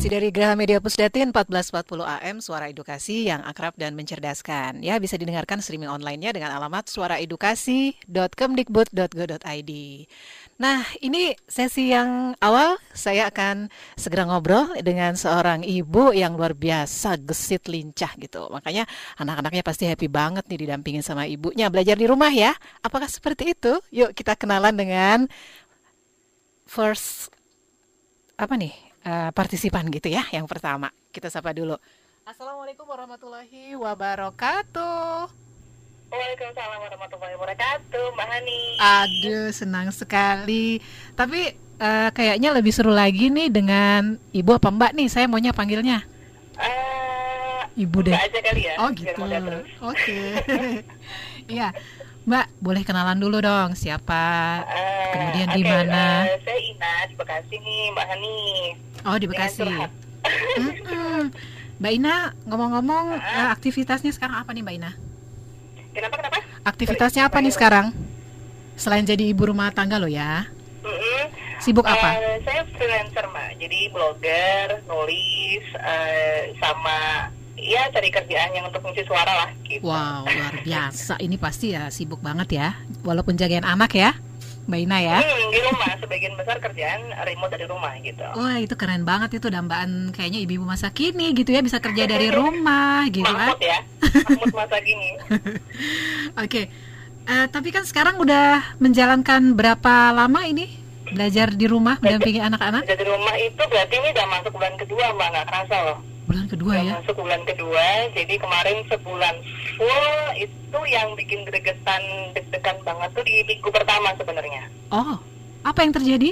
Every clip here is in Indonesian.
Masih dari Graha Media Pusdatin 1440 AM Suara Edukasi yang akrab dan mencerdaskan. Ya, bisa didengarkan streaming online-nya dengan alamat suaraedukasi.kemdikbud.go.id. Nah, ini sesi yang awal saya akan segera ngobrol dengan seorang ibu yang luar biasa gesit lincah gitu. Makanya anak-anaknya pasti happy banget nih didampingin sama ibunya belajar di rumah ya. Apakah seperti itu? Yuk kita kenalan dengan first apa nih uh, partisipan gitu ya yang pertama. Kita sapa dulu. Assalamualaikum warahmatullahi wabarakatuh. Waalaikumsalam warahmatullahi wabarakatuh Mbak Hani. Aduh senang sekali. Tapi uh, kayaknya lebih seru lagi nih dengan Ibu apa Mbak nih? Saya maunya panggilnya. Uh, Ibu deh. Mbak aja kali ya Oh gitu. Oke. Okay. Iya Mbak, boleh kenalan dulu dong siapa, uh, kemudian okay, di mana? Uh, saya Ina di Bekasi nih, Mbak Hani. Oh di Bekasi. hmm, Mbak Ina, ngomong-ngomong uh, aktivitasnya sekarang apa nih Mbak Ina? Kenapa kenapa? Aktivitasnya apa nih sekarang? Selain jadi ibu rumah tangga lo ya? Mm -hmm. Sibuk apa? Uh, saya freelancer mbak, jadi blogger, nulis, uh, sama ya cari kerjaan yang untuk ngisi suara lah gitu. Wow, luar biasa. Ini pasti ya sibuk banget ya. Walaupun jagain anak ya. Mbak Ina ya? Hmm, di rumah, sebagian besar kerjaan remote dari rumah gitu. Wah itu keren banget itu dambaan kayaknya ibu-ibu masa kini gitu ya bisa kerja dari rumah gitu kan? ya, Mahmud masa kini. Oke, okay. uh, eh, tapi kan sekarang udah menjalankan berapa lama ini belajar di rumah mendampingi anak-anak? Belajar di rumah itu berarti ini udah masuk bulan kedua mbak nggak kerasa loh bulan kedua ya? Masuk bulan kedua jadi kemarin sebulan full itu yang bikin gregetan deg-degan banget tuh di minggu pertama sebenarnya. Oh apa yang terjadi?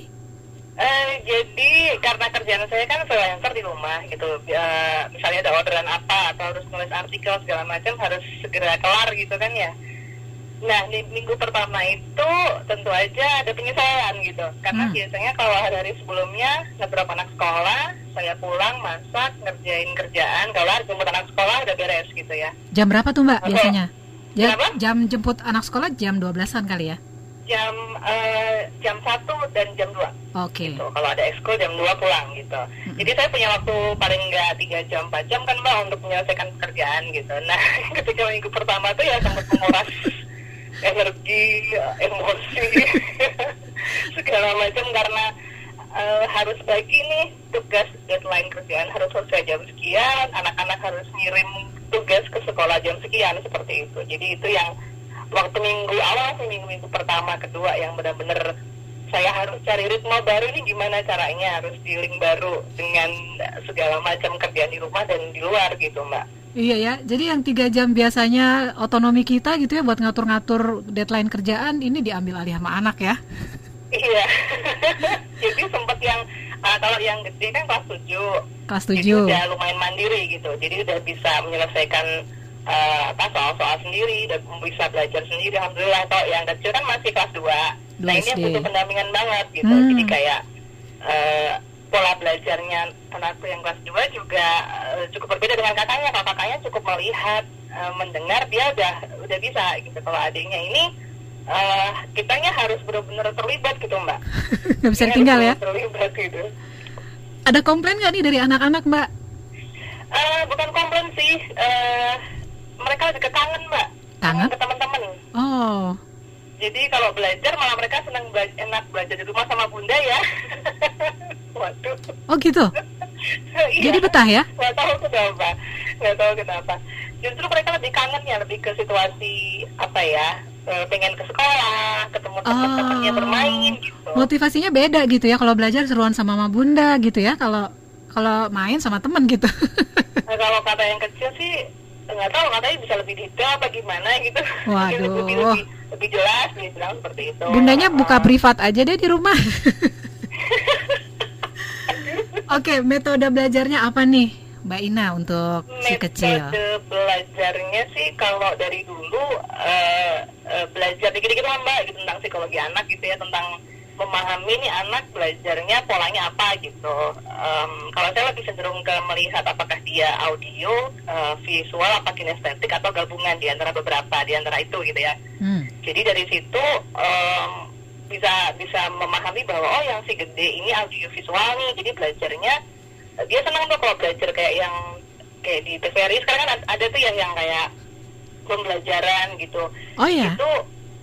Uh, jadi karena kerjaan saya kan freelancer di rumah gitu, uh, misalnya ada orderan apa atau harus nulis artikel segala macam harus segera kelar gitu kan ya. Nah, di minggu pertama itu tentu aja ada penyesalan gitu. Karena hmm. biasanya kalau hari-hari sebelumnya beberapa anak sekolah, saya pulang, masak, ngerjain kerjaan, kalau jemput anak sekolah udah beres gitu ya. Jam berapa tuh Mbak biasanya? Ya, jam jemput anak sekolah jam 12-an kali ya? Jam uh, jam 1 dan jam 2. Oke. Okay. Gitu. Kalau ada ekskul jam 2 pulang gitu. Hmm. Jadi saya punya waktu paling enggak 3 jam 4 jam kan Mbak untuk menyelesaikan pekerjaan gitu. Nah, ketika minggu pertama tuh ya sempat menguras energi emosi segala macam karena uh, harus bagi nih tugas deadline kerjaan harus selesai jam sekian anak-anak harus ngirim tugas ke sekolah jam sekian seperti itu. Jadi itu yang waktu minggu awal sih minggu-minggu pertama kedua yang benar-benar saya harus cari ritme baru ini gimana caranya harus dealing baru dengan segala macam kerjaan di rumah dan di luar gitu mbak Iya ya, jadi yang tiga jam biasanya otonomi kita gitu ya buat ngatur-ngatur deadline kerjaan ini diambil alih sama anak ya. Iya, jadi sempat yang uh, kalau yang gede kan kelas tujuh. Kelas tujuh. Jadi udah lumayan mandiri gitu, jadi udah bisa menyelesaikan uh, apa soal-soal sendiri, udah bisa belajar sendiri. Alhamdulillah. Kalau yang kecil kan masih kelas dua. Nah ini butuh pendampingan banget gitu, hmm. jadi kayak uh, pola belajarnya anakku yang kelas 2 juga uh, cukup berbeda dengan kakaknya. Kalau kakaknya cukup melihat, uh, mendengar, dia udah udah bisa gitu. Kalau adiknya ini uh, kitanya harus benar-benar terlibat gitu, Mbak. Gak bisa tinggal ya? Terlibat gitu. Ada komplain nggak nih dari anak-anak, Mbak? Uh, bukan komplain sih. Uh, mereka lebih kekangen, Mbak. Kangen? Ke teman-teman. Oh. Jadi kalau belajar malah mereka senang belajar, enak belajar di rumah sama bunda ya. Waduh. Oh gitu. iya. Jadi betah ya? Gak tahu kenapa. Gak tahu kenapa. Justru mereka lebih kangen ya, lebih ke situasi apa ya? E, pengen ke sekolah, ketemu teman-temannya oh. bermain gitu. Motivasinya beda gitu ya kalau belajar seruan sama mama bunda gitu ya. Kalau kalau main sama teman gitu. nah, kalau kata yang kecil sih nggak tahu katanya bisa lebih detail apa gimana gitu. Waduh. lebih, lebih, lebih jelas nih bilang seperti itu. Bundanya buka privat aja deh di rumah. Oke, okay, metode belajarnya apa nih, Mbak Ina untuk metode si kecil? Metode belajarnya sih kalau dari dulu uh, uh, belajar dikit-dikit lah Mbak gitu, tentang psikologi anak gitu ya, tentang memahami nih anak belajarnya polanya apa gitu. Um, kalau saya lebih cenderung ke melihat apakah dia audio, uh, visual, apa kinestetik atau gabungan di antara beberapa di antara itu gitu ya. Hmm. Jadi dari situ um, bisa bisa memahami bahwa oh yang si gede ini audio visual nih, jadi belajarnya dia senang tuh kalau belajar kayak yang kayak di TVRI sekarang kan ada tuh yang yang kayak pembelajaran gitu Oh ya. itu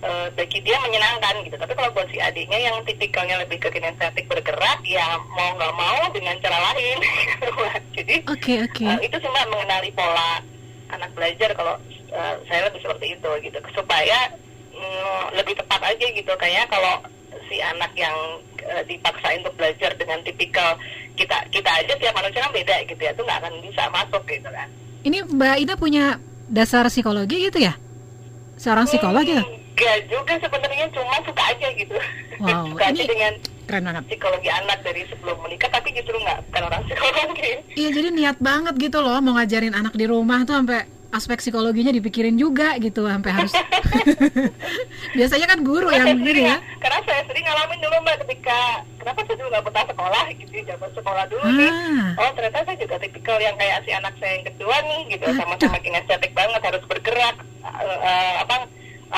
eh, bagi dia menyenangkan gitu tapi kalau buat si adiknya yang tipikalnya lebih ke kinestetik bergerak ya mau nggak mau dengan cara lain jadi Oke oke. eh, itu cuma mengenali pola anak belajar kalau eh, saya lebih seperti itu gitu supaya mm, lebih tepat aja gitu kayak kalau si anak yang eh, dipaksain untuk belajar dengan tipikal kita kita aja tiap manusia kan beda gitu ya itu nggak akan bisa masuk gitu kan Ini Mbak Ida punya dasar psikologi gitu ya? Seorang psikolog gitu? Enggak juga sebenarnya cuma suka aja gitu. Wow, suka aja ini- dengan Keren banget. psikologi anak dari sebelum menikah tapi justru nggak bukan orang psikologi. Iya jadi niat banget gitu loh mau ngajarin anak di rumah tuh sampai aspek psikologinya dipikirin juga gitu sampai harus biasanya kan guru Karena yang sendiri, ya Karena saya sendiri ngalamin dulu mbak ketika kenapa saya dulu nggak betah sekolah gitu zaman sekolah dulu nih. ah Oh ternyata saya juga tipikal yang kayak si anak saya yang kedua nih gitu sama-sama kinestetik banget harus bergerak eh, eh, apa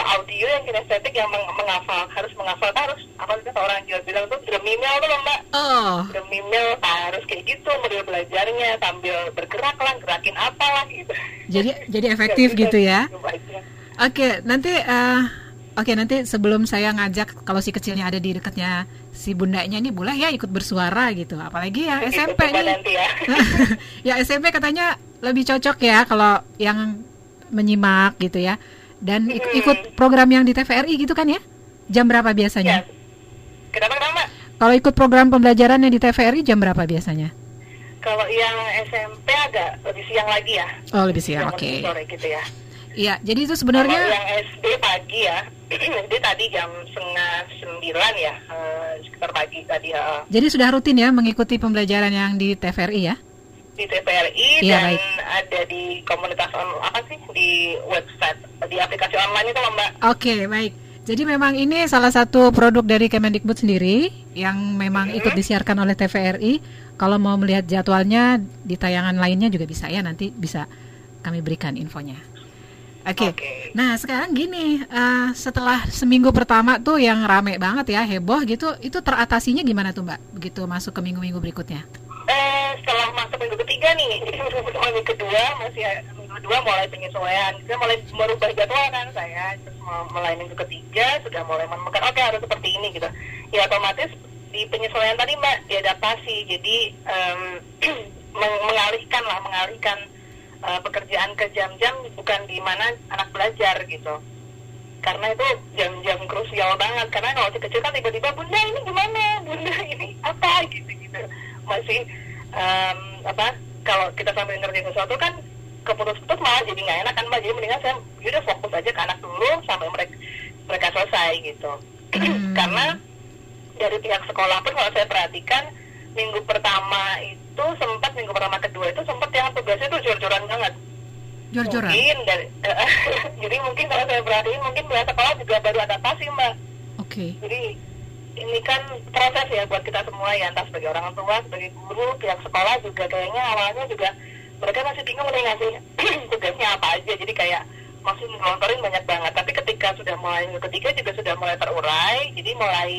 audio yang kinestetik yang meng- menghafal harus menghafal harus apa sih kata orang Jawa bilang tuh dremimel tuh loh mbak. Oh. Demi mil harus kayak gitu model belajarnya sambil bergerak lah gerakin apa lah gitu. Jadi jadi efektif gitu ya? gitu aja. oke nanti eh, oke nanti sebelum saya ngajak kalau si kecilnya ada di dekatnya si bundanya ini boleh ya ikut bersuara gitu. Apalagi yang Gitu, SMP nih. nanti ya. Ya SMP katanya lebih cocok ya kalau yang menyimak gitu ya dan ik- ikut program yang di TVRI gitu kan ya? Jam berapa ya. Biasanya kenapa kenapa kalau ikut program pembelajaran yang di TVRI jam berapa biasanya? Kalau yang SMP agak lebih siang lagi ya. Oh lebih siang oke. sore gitu ya. Iya jadi itu kalau sebenarnya yang SD pagi ya SD tadi jam setengah sembilan ya eh, sekitar pagi tadi ya jadi sudah rutin ya mengikuti pembelajaran yang di TVRI ya di TVRI Iya, dan baik. ada di komunitas on, apa sih di website di aplikasi online itu mbak Oke, baik. Jadi memang ini salah satu produk dari Kemendikbud sendiri yang memang ikut disiarkan oleh TVRI. Kalau mau melihat jadwalnya di tayangan lainnya juga bisa ya, nanti bisa kami berikan infonya. Oke. Oke. Nah, sekarang gini, eh, setelah seminggu pertama tuh yang rame banget ya, heboh gitu, itu teratasinya gimana tuh, Mbak? Begitu masuk ke minggu-minggu berikutnya. Eh, setelah masuk minggu ketiga nih, minggu kedua masih minggu kedua mulai penyesuaian, saya mulai merubah jadwal kan saya, terus mul- mulai minggu ketiga sudah mulai menemukan oke harus seperti ini gitu. Ya otomatis di penyesuaian tadi mbak diadaptasi, jadi meng- mengalihkan lah, mengalihkan eh, pekerjaan ke jam-jam bukan di mana anak belajar gitu. Karena itu jam-jam krusial banget. Karena kalau kecil kan tiba-tiba bunda ini gimana? Bunda ini apa? Gitu gitu masih em, apa kalau kita sambil ngerjain sesuatu kan keputus-putus malah jadi nggak enak kan mbak jadi mendingan saya udah fokus aja ke anak dulu sampai mereka mereka selesai gitu Hmm. karena dari pihak sekolah pun kalau saya perhatikan minggu pertama itu sempat minggu pertama kedua itu sempat yang tugasnya tuh jor-joran banget Jor-joran. mungkin dari jadi mungkin kalau saya perhatiin mungkin pihak sekolah juga baru adaptasi mbak Oke. jadi ini kan proses ya buat kita semua ya entah sebagai orang tua sebagai guru pihak sekolah juga kayaknya awalnya juga mereka masih bingung nih ngasih tugasnya apa aja. Jadi kayak masih ngelontorin banyak banget. Tapi ketika sudah mulai ketiga juga sudah mulai terurai. Jadi mulai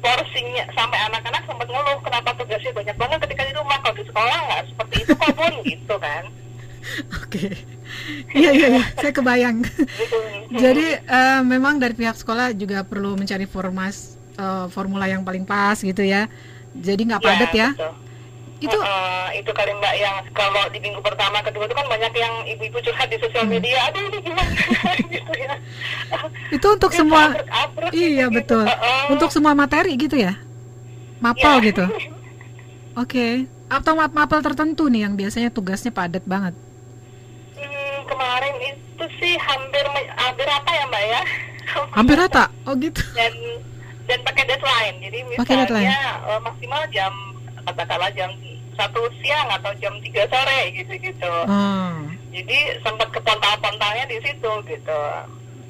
porsinya sampai anak-anak sempat ngeluh kenapa tugasnya banyak banget ketika di rumah? Kalau di sekolah nggak seperti itu kok bun gitu kan Oke. Iya, iya, iya. Saya kebayang. Jadi eh, memang dari pihak sekolah juga perlu mencari formas eh, formula yang paling pas gitu ya. Jadi nggak padat ya. betul. Itu Heeh, itu kali mbak yang kalau di minggu pertama kedua itu kan banyak yang ibu-ibu curhat di sosial Hmm. media aduh ini gimana gitu ya itu untuk Dia semua iya gitu. betul. Heeh. Untuk semua materi gitu ya. Mapel Ya. gitu. Oke. Atau map mapel tertentu nih yang biasanya tugasnya padat banget. Hmm, kemarin itu sih hampir hampir apa ya mbak ya Hampir rata. Oh gitu. dan dan pakai deadline jadi Pakai deadline. misalnya eh, maksimal jam katakanlah jam satu siang atau jam 3 sore gitu gitu Oh. jadi sempat kepontal-pontalnya di situ gitu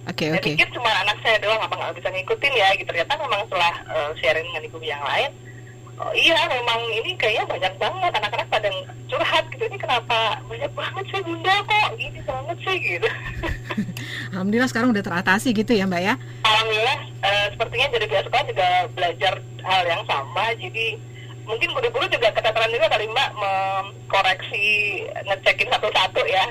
Oke, Saya oke. pikir cuma anak saya doang apa nggak bisa ngikutin ya gitu ternyata memang setelah eh, sharing dengan ibu yang lain oh iya memang ini kayaknya banyak banget. Anak-anak pada curhat gitu ini kenapa banyak banget sih bunda kok gini banget sih? gitu. Alhamdulillah sekarang udah teratasi gitu ya, Mbak ya. alhamdulillah eh, sepertinya dari pihak sekolah juga belajar hal yang sama. Jadi mungkin guru-guru juga keteteran juga kali mbak mengkoreksi ngecekin satu-satu ya.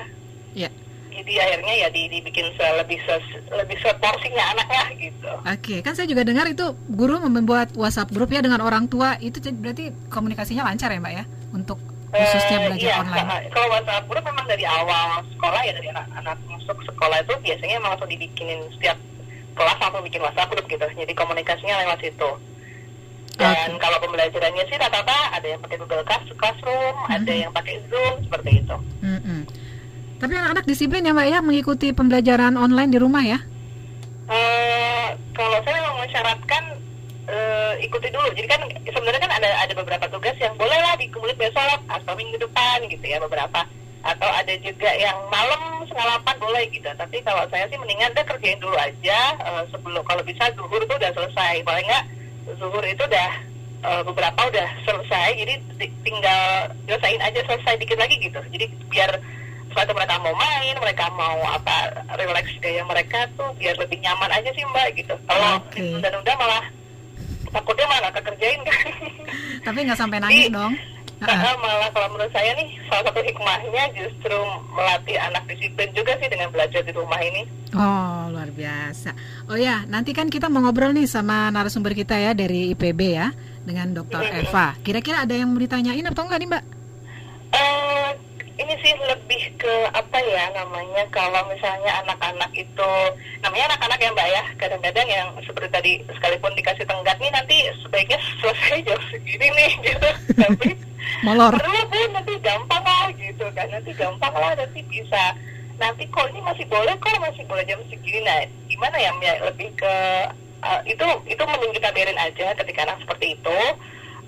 Ya. Jadi akhirnya ya di, dibikin se, lebih se, lebih seporsinya anaknya gitu. Oke, kan saya juga dengar itu guru membuat WhatsApp grup ya dengan orang tua. Itu berarti komunikasinya lancar ya Mbak ya? Untuk khususnya Eh, belajar iya, online. kalau WhatsApp group memang dari awal sekolah ya dari anak-anak masuk sekolah itu biasanya memang langsung dibikinin setiap kelas langsung bikin WhatsApp group gitu. Jadi komunikasinya lewat situ. Dan kalau pembelajarannya sih rata-rata ada yang pakai Google Class- Classroom ada Mhm. yang pakai Zoom seperti itu. Mm-mm. Tapi anak-anak disiplin ya Mbak ya mengikuti pembelajaran online di rumah ya. Eh, kalau saya memang mensyaratkan eh, ikuti dulu. Jadi kan sebenarnya kan ada ada beberapa tugas yang boleh lah dikumpulin besok atau minggu depan gitu ya beberapa. Atau ada juga yang malam setengah delapan boleh gitu. Tapi kalau saya sih mendingan deh kerjain dulu aja eh, sebelum kalau bisa zuhur itu udah selesai. Paling nggak zuhur itu udah beberapa udah selesai. Jadi ti- tinggal selesaiin aja selesai dikit lagi gitu. Jadi biar suatu mereka mau main, mereka mau apa relax gaya mereka tuh biar lebih nyaman aja sih mbak gitu. Kalau Oke. udah-udah malah takutnya malah kekerjain kan. Tapi nggak sampai nangis Jadi, dong. Karena malah kalau menurut saya nih salah satu hikmahnya justru melatih anak disiplin juga sih dengan belajar di rumah ini. Oh luar biasa. Oh ya nanti kan kita mau ngobrol nih sama narasumber kita ya dari IPB ya dengan Dr. Eva. Kira-kira ada yang mau ditanyain atau enggak nih Mbak? Eh, ini sih lebih ke apa ya namanya kalau misalnya anak-anak itu namanya anak-anak ya mbak ya. Kadang-kadang yang seperti tadi sekalipun dikasih tenggat nih nanti sebaiknya selesai jam segini nih gitu. Tapi Molor. perlu bu nanti gampang lah gitu kan. Nanti gampang lah nanti bisa. Nanti kok ini masih boleh kok masih boleh jam segini. Nah gimana ya Mbak? lebih ke uh, itu itu mending kita biarin aja ketika anak seperti itu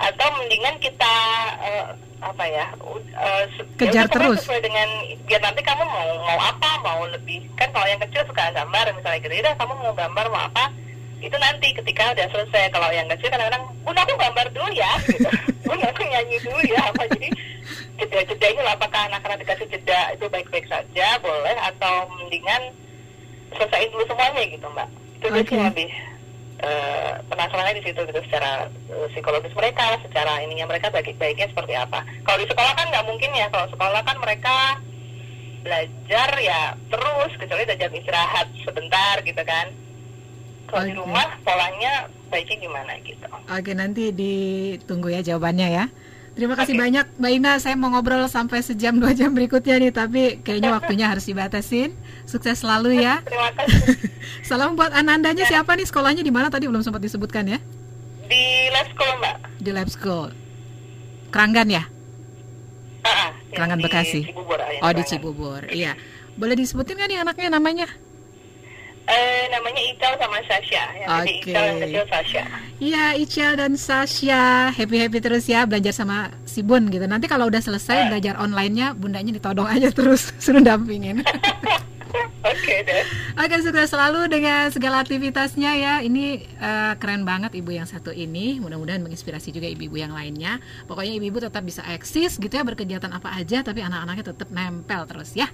atau mendingan kita uh, apa ya uh, Kejar ya terus. sesuai dengan biar nanti kamu mau mau apa mau lebih kan kalau yang kecil suka gambar misalnya gitu ya kamu mau gambar mau apa itu nanti ketika udah selesai kalau yang kecil kadang-kadang bunda aku gambar dulu ya gitu aku nyanyi dulu ya apa jadi jeda-jeda ini lah, apakah anak-anak dikasih jeda itu baik-baik saja boleh atau mendingan selesaiin dulu semuanya gitu mbak itu sih Oke. lebih eh, penasarannya di situ gitu secara eh, psikologis mereka secara ininya mereka baik-baiknya seperti apa. Kalau di sekolah kan nggak mungkin ya kalau sekolah kan mereka belajar ya terus kecuali ada jam istirahat sebentar gitu kan. Kalau di rumah polanya baiknya gimana gitu. Oke nanti ditunggu ya jawabannya ya. Terima kasih Oke. banyak Mbak Ina. Saya mau ngobrol sampai sejam dua jam berikutnya nih, tapi kayaknya waktunya harus dibatasin. Sukses selalu ya. terima kasih Salam buat anandanya siapa nih sekolahnya di mana tadi belum sempat disebutkan ya? di lab school mbak Di Lab School. Keranggan ya? Kerangan di Bekasi. Cibubur, Oh di. Cibubur. Iya. Boleh disebutin nggak nih anaknya namanya? Eh, namanya Ical sama Sasha. Yang Oke. Ical, yang kecil Sasha. Iya, Ical dan Sasha happy happy terus ya belajar sama si Bun gitu. Nanti kalau udah selesai belajar online-nya, bundanya ditodong aja terus suruh dampingin. Oke deh. Oke, sukses selalu dengan segala aktivitasnya ya. Ini eh, keren banget ibu yang satu ini. Mudah-mudahan menginspirasi juga ibu-ibu yang lainnya. Pokoknya ibu-ibu tetap bisa eksis gitu ya berkegiatan apa aja, tapi anak-anaknya tetap nempel terus ya.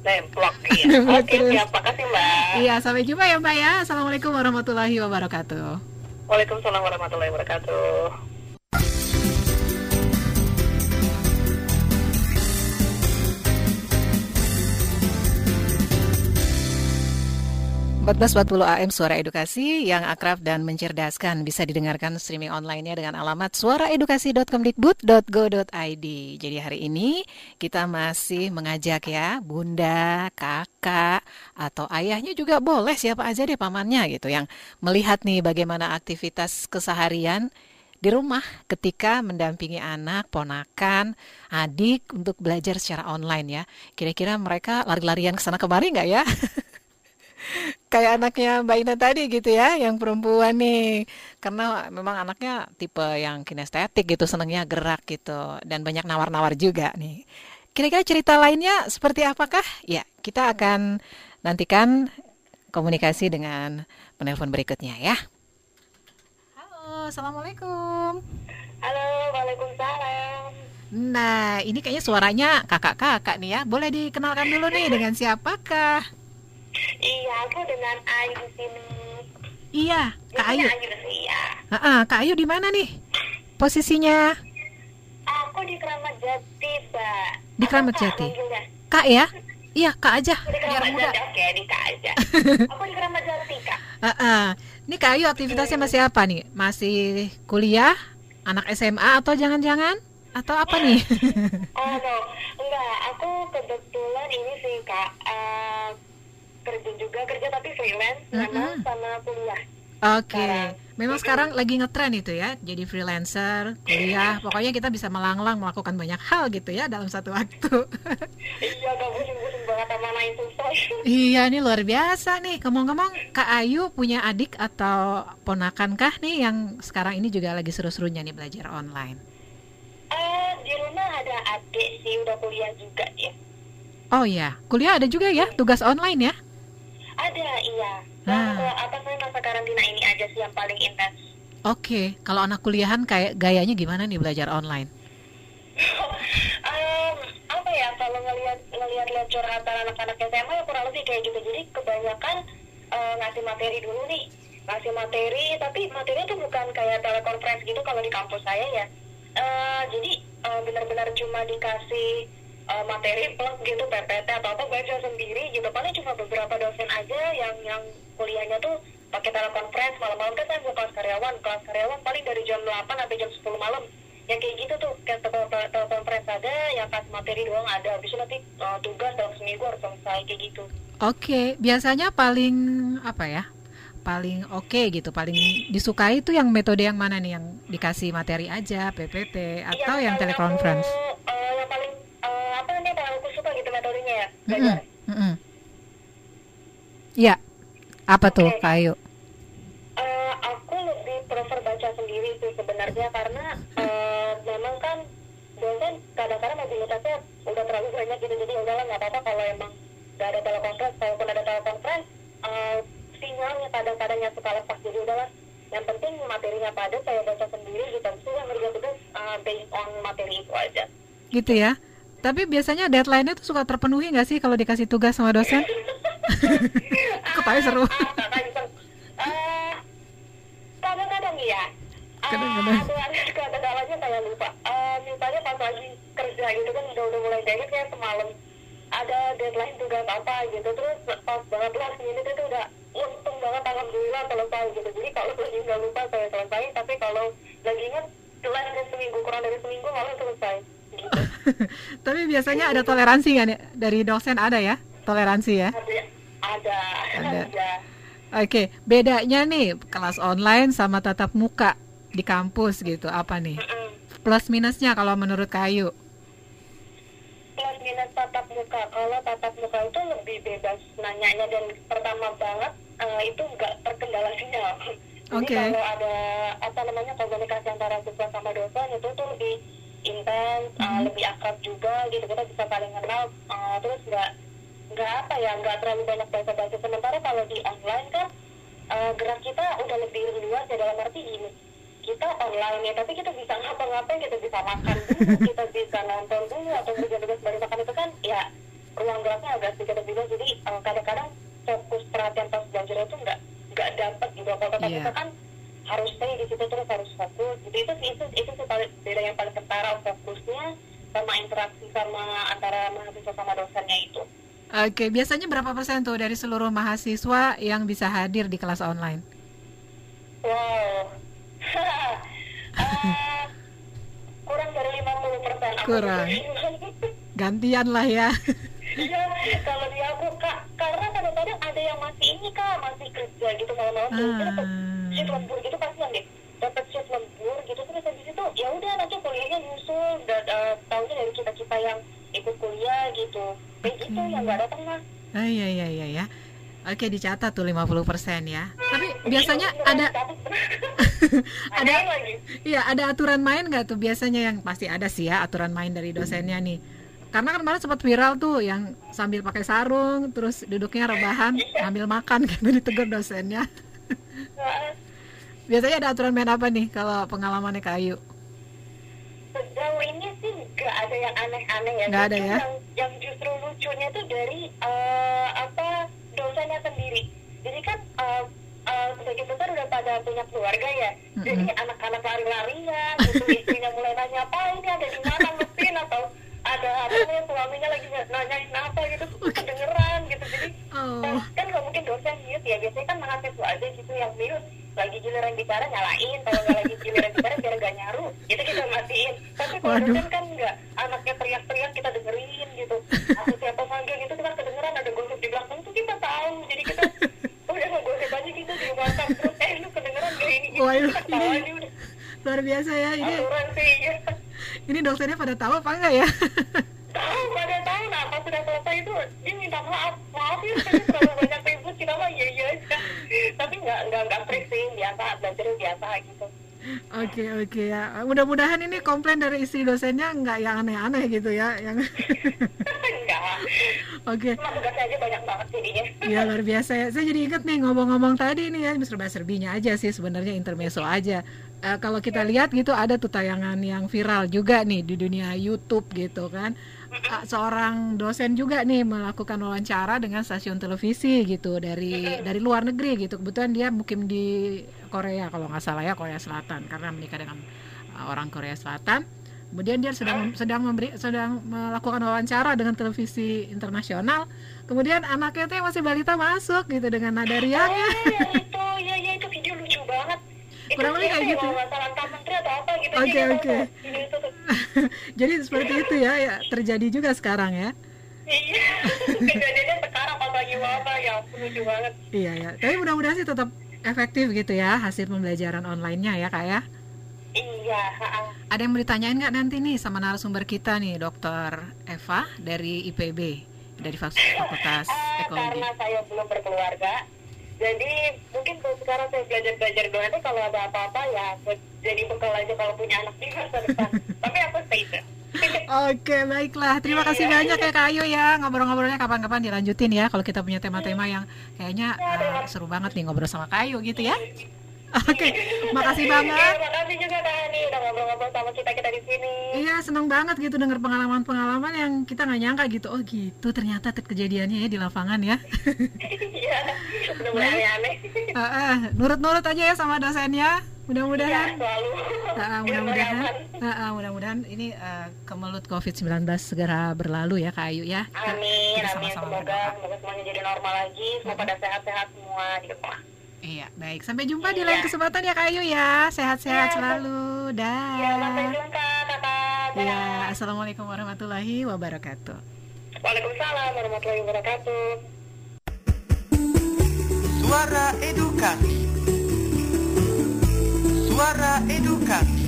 Nemplok iya. Oke, terus. siap. Makasih Mbak. Iya, sampai jumpa ya Mbak ya. Assalamualaikum warahmatullahi wabarakatuh. Waalaikumsalam warahmatullahi wabarakatuh. 1440 AM Suara Edukasi yang akrab dan mencerdaskan bisa didengarkan streaming online-nya dengan alamat suaraedukasi.kemdikbud.go.id. Jadi hari ini kita masih mengajak ya bunda, kakak, atau ayahnya juga boleh siapa aja deh pamannya gitu yang melihat nih bagaimana aktivitas keseharian di rumah ketika mendampingi anak, ponakan, adik untuk belajar secara online ya. Kira-kira mereka lari-larian ke sana kemari nggak ya? kayak anaknya Mbak Ina tadi gitu ya, yang perempuan nih. Karena memang anaknya tipe yang kinestetik gitu, senangnya gerak gitu. Dan banyak nawar-nawar juga nih. Kira-kira cerita lainnya seperti apakah? Ya, kita akan nantikan komunikasi dengan penelpon berikutnya ya. Halo, Assalamualaikum. Halo, Waalaikumsalam. Nah, ini kayaknya suaranya kakak-kakak nih ya. Boleh dikenalkan dulu nih dengan siapakah? Iya, aku dengan Ayu di sini. Iya, Kak Ayu. Ayu sih ya. Heeh, Kak Ayu di mana nih? Posisinya? bisa. Di Keramat Apa, Kak, Jati. manggilnya? Kak ya? Iya, Kak aja. Di Biar Keramat muda. Jati, oke, di Kak aja. Aku di Keramat Jati, Kak. Ah, ah. Ini Kak Ayu aktivitasnya masih apa nih? Masih kuliah? Anak SMA atau jangan-jangan? Atau apa nih? Oh, no. Enggak, aku kebetulan ini sih, Kak. eh, kerja juga, kerja tapi freelance, memang Mm-mm. sama kuliah. Oke, Sekarang. memang sekarang lagi ngetren itu ya, jadi freelancer, kuliah, pokoknya kita bisa melanglang melakukan banyak hal gitu ya dalam satu waktu. Iya, Kak, pusing-pusing banget sama main susah. iya, ini luar biasa nih. Ngomong-ngomong, Kak Ayu punya adik atau ponakan kah nih yang sekarang ini juga lagi seru-serunya nih belajar online? Eh, di rumah ada adik sih, udah kuliah juga ya. Oh iya, kuliah ada juga ya, tugas online ya? Ada, iya. Ah. Nah, apa saya masa karantina ini aja sih yang paling intens. Oke, kalau anak kuliahan kayak gayanya gimana nih belajar online? Em, apa ya kalau ngelihat ngelihat lihat curhatan anak-anak SMA ya kurang lebih kayak gitu jadi kebanyakan eh, ngasih materi dulu nih ngasih materi tapi materinya tuh bukan kayak telekonferensi gitu kalau di kampus saya ya Eh, jadi eh, benar-benar cuma dikasih eh, materi plus gitu PPT atau apa baca sendiri. Gitu paling cuma beberapa dosen aja yang yang kuliahnya tuh pakai telekonferensi. Malam-malam kan saya kelas karyawan kelas karyawan paling dari jam 8 sampai jam 10 malam. Yang kayak gitu tuh kayak tele- tele- telekonferensi ada yang kasih materi doang ada. Habis itu nanti eh, tugas dalam seminggu harus selesai kayak gitu. Oke, biasanya paling apa ya? Paling oke gitu, paling disukai itu yang metode yang mana nih? Yang dikasih materi aja, PPT atau yang paling teleconference? Ya belajar. Ya, apa tuh Oke. Kak Ayu? Eh, aku lebih prefer baca sendiri sih sebenarnya karena eh, memang kan dosen kadang-kadang mobilitasnya udah terlalu banyak gitu jadi udahlah nggak apa-apa kalau emang nggak ada telekonferensi kalaupun ada telekonferensi eh, sinyalnya kadang-kadang yang suka lepas jadi udahlah yang penting materinya padat saya baca sendiri gitu itu yang ngerjain tugas eh, based on materi itu aja Gitu ya. Tapi biasanya deadline-nya tuh suka terpenuhi nggak sih kalau dikasih tugas sama dosen? Ketahui seru. Ah, kakak iseng. Eh, kadang-kadang iya. Ah, Kadang-kadang. ada ada kadang-kadangnya kayak lupa. Eh, misalnya pas lagi kerja gitu kan udah udah mulai kayak kayak semalam ada deadline tugas apa gitu terus pas banget last minute itu udah untung banget alhamdulillah selesai gitu jadi kalau lagi nggak lupa saya selesai tapi kalau lagi ingat dari seminggu kurang dari seminggu malah selesai gitu Tapi biasanya ada toleransi nggak nih dari dosen ada ya? Toleransi ya? ada ada Ada. Oke, bedanya nih kelas online sama tatap muka di kampus gitu apa nih? Plus minusnya kalau menurut Kayu? plus minus tatap muka kalau tatap muka itu lebih bebas nanyanya dan pertama banget eh, itu nggak terkendala sinyal jadi Oke. kalau ada apa namanya komunikasi antara siswa sama dosen itu tuh lebih intens eh, Mhm. lebih akrab juga gitu. Kita bisa saling kenal eh, terus nggak nggak apa ya nggak terlalu banyak bahasa basi sementara kalau di online kan eh, gerak kita udah lebih luas ya dalam arti gini. Kita online ya tapi kita bisa ngapa-ngapain kita bisa makan dulu kita bisa nonton dulu atau tugas baru makan itu kan ya ruang geraknya agak sedikit lebih luas. Jadi eh, kadang-kadang fokus perhatian pas belajar itu nggak nggak dapat gitu. Kalau tatap Iya. muka kan harus stay di situ terus harus fokus gitu itu itu itu beda yang paling ketara fokusnya sama interaksi sama antara mahasiswa sama dosennya itu Oke, biasanya berapa persen tuh dari seluruh mahasiswa yang bisa hadir di kelas online? wow Eh, kurang dari 50 persen Kurang. Gantian lah ya. Iya, kalau di aku kak, karena kadang-kadang ada yang masih ini kak, masih kerja gitu malam-malam jadi dapat Ah. shift lembur gitu kasihan deh, dapat shift lembur gitu terus habis itu ya udah nanti kuliahnya nyusul, dan uh, tahunya dari kita kita yang ikut kuliah gitu, kayak gitu yang nggak datang mah. Ah, iya iya iya ya. Oke, dicatat tuh 50% ya. Tapi biasanya Iya, ada ada ada- lagi. iya ada aturan main nggak tuh biasanya yang pasti ada sih ya aturan main dari dosennya nih. Karena kan kemarin sempat viral tuh yang sambil pakai sarung terus duduknya rebahan sambil makan gitu ditegur dosennya. Biasanya ada aturan main apa nih kalau pengalamannya Kayu? Sejauh ini sih nggak ada yang aneh-aneh ya. Nggak ada ya? Yang, yang justru lucunya tuh dari eh, apa dosennya sendiri. Jadi kan eh, sebagian besar udah pada punya keluarga ya. Jadi anak-anak lari-larian, gitu istrinya mulai nanya apa ini ada di mana mesin atau ada apa ya suaminya lagi nanyain apa gitu kedengeran gitu. Jadi oh. kan, kan gak mungkin dosen mute ya. Biasanya kan mahasiswa aja gitu yang mute. Lagi giliran bicara nyalain. Kalau nggak lagi giliran bicara biar gak nyaru. Itu kita matiin. Tapi kalau Waduh. dosen kan nggak. Anaknya teriak-teriak kita dengerin gitu. Atau siapa manggil gitu kita kedengeran. Ada gosip di belakang tuh kita tahu. Jadi kita oh, udah nggak gosip aja gitu di belakang terus eh lu kedengeran gak ini gitu Waduh, kita ini, aja udah. luar biasa ya ini. Aturan sih ya. Ini dosennya pada tahu apa enggak ya? tahu pada tahu nah pas sudah selesai itu dia minta maaf. Maaf ya terlalu banyak ribut kita mah iya iya. Aja tapi nggak nggak nggak pressing biasa belajar biasa gitu Oke oke ya. Mudah-mudahan ini komplain dari istri dosennya nggak yang aneh-aneh gitu ya. Yang enggak oke. cuma tugasnya aja banyak banget jadinya Ya luar biasa ya. Saya jadi inget nih ngomong-ngomong tadi nih ya serba-serbinya aja sih sebenarnya intermezzo aja. Eh, kalau kita lihat gitu ada tuh tayangan yang viral juga nih di dunia YouTube gitu kan. Seorang dosen juga nih melakukan wawancara dengan stasiun televisi gitu dari dari luar negeri gitu. Kebetulan dia mukim di Korea kalau nggak salah ya Korea Selatan karena menikah dengan eh, orang Korea Selatan. Kemudian dia sedang sedang memberi sedang melakukan wawancara dengan televisi internasional. Kemudian anaknya yang masih balita masuk gitu dengan nada oh riangnya. ya itu ya ya itu video lucu banget Kurang lebih kayak ya, gitu. apa gitu Oke, oke. Jadi seperti itu ya, ya terjadi juga sekarang ya. iya kejadiannya sekarang pas lagi wabah ya lucu banget Iya ya. Tapi mudah-mudahan sih tetap efektif gitu ya hasil pembelajaran online-nya ya kak ya. iya. Ada yang mau ditanyain nggak nanti nih sama narasumber kita nih, Dokter Eva dari IPB dari Fakultas Fakultas Ekologi. karena saya belum berkeluarga jadi mungkin kalau sekarang saya belajar belajar doang nanti kalau ada apa-apa ya jadi bekal aja kalau punya anak di masa depan. Tapi aku stay safe Oke baiklah, terima kasih banyak ya Kak Ayu ya. Ngobrol-ngobrolnya kapan-kapan dilanjutin ya kalau kita punya tema-tema yang kayaknya eh, seru banget nih ngobrol sama Kak Ayu gitu ya. Oke, makasih banget. Terima kasih juga Kak Ani udah ngobrol-ngobrol sama kita kita di sini. Iya seneng banget gitu denger pengalaman-pengalaman yang kita nggak nyangka gitu. Oh gitu ternyata kejadiannya ya di lapangan ya. Iya, udah mulai aneh-aneh. Ah, ah, nurut-nurut aja ya sama dosennya. Iya, Mudah-mudahan. selalu. Ah, ah, Biar mudah-mudahan. Ah, ah, mudah-mudahan ini eh, kemelut COVID-19 segera berlalu ya Kak Ayu ya. Kita- Amin, kita amin. sama-sama Semoga, berdoa. semoga semuanya jadi normal lagi. Semua pada sehat-sehat semua di rumah. Iya, baik. Sampai jumpa di Iya. lain kesempatan ya Kak Ayu ya. Sehat-sehat Iya, selalu. Dah. Ya, sampai jumpa, kakak. Iya, Assalamualaikum warahmatullahi wabarakatuh. Waalaikumsalam warahmatullahi wabarakatuh. Suara Edukasi Suara Edukasi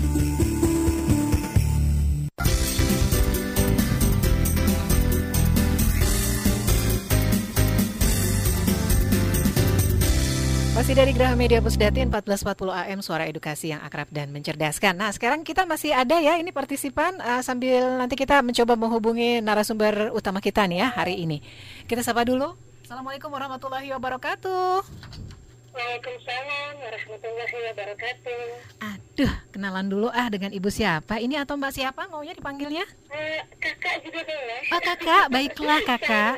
Masih dari Graha Media Pusdati 1440 AM Suara Edukasi yang akrab dan mencerdaskan. Nah, sekarang kita masih ada ya ini partisipan eh, sambil nanti kita mencoba menghubungi narasumber utama kita nih ya hari ini. Kita sapa dulu. Assalamualaikum warahmatullahi wabarakatuh. Waalaikumsalam warahmatullahi wabarakatuh. Aduh, kenalan dulu ah dengan ibu siapa? Ini atau mbak siapa maunya dipanggilnya? Eh, kakak juga boleh. Oh kakak, baiklah kakak.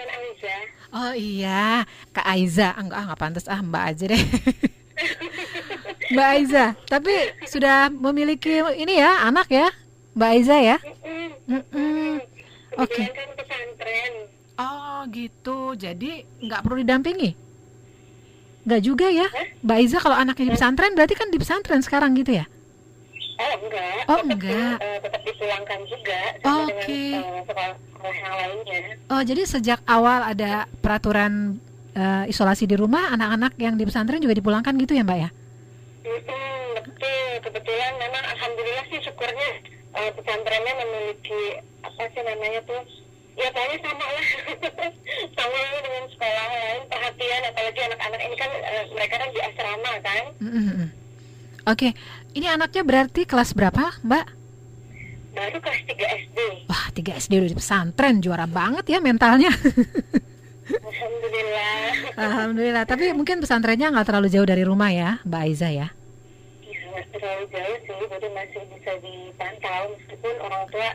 Oh iya, Kak Aiza. Enggak, ah, nggak pantas ah Mbak aja deh. Mbak Aiza, tapi sudah memiliki ini ya anak ya, Mbak Aiza ya? Mm-mm. Mm-mm. Oke. Pesantren. Oh gitu, jadi nggak perlu didampingi? Nggak juga ya, Mbak Aiza kalau anaknya di pesantren berarti kan di pesantren sekarang gitu ya? Oh enggak. Oh, tetap, enggak. eh, tetap dipulangkan juga Oke. dengan eh, sekolah sekolah yang lainnya. Oh jadi sejak awal ada peraturan eh, isolasi di rumah, anak-anak yang di pesantren juga dipulangkan gitu ya Mbak ya? Mm-mm, betul. Kebetulan memang alhamdulillah sih syukurnya eh, pesantrennya memiliki apa sih namanya tuh ya pokoknya sama lah sama lah dengan sekolah lain perhatian apalagi anak-anak ini kan eh, mereka kan di asrama kan Mm-mm. Oke, ini anaknya berarti kelas berapa Mbak? baru kelas 3 SD Wah, 3 SD udah di pesantren, juara banget ya mentalnya. alhamdulillah Alhamdulillah, tapi mungkin pesantrennya nggak terlalu jauh dari rumah ya, Mbak Aiza ya. Ya, nggak terlalu jauh sih, jadi masih bisa dipantau meskipun orang tua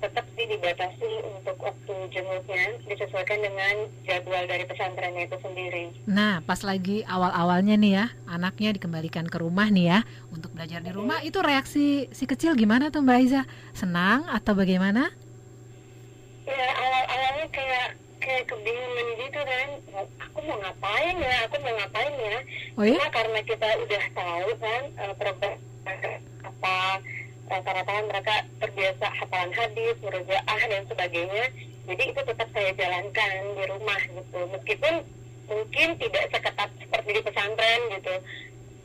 tetap sih dibatasi untuk waktu jenguknya disesuaikan dengan jadwal dari pesantrennya itu sendiri. Nah, pas lagi awal-awalnya nih ya, anaknya dikembalikan ke rumah nih ya, untuk belajar di rumah, itu reaksi si kecil gimana tuh Mbak Aiza? Senang atau bagaimana? Ya awal-awalnya kayak kayak kebingungan gitu kan aku mau ngapain ya aku mau ngapain ya Oh ya? Cuma karena kita udah tahu kan uh, apa rata-rata mereka terbiasa hafalan hadis, murojaah dan sebagainya. Jadi itu tetap saya jalankan di rumah gitu. Meskipun mungkin tidak seketat seperti di pesantren gitu.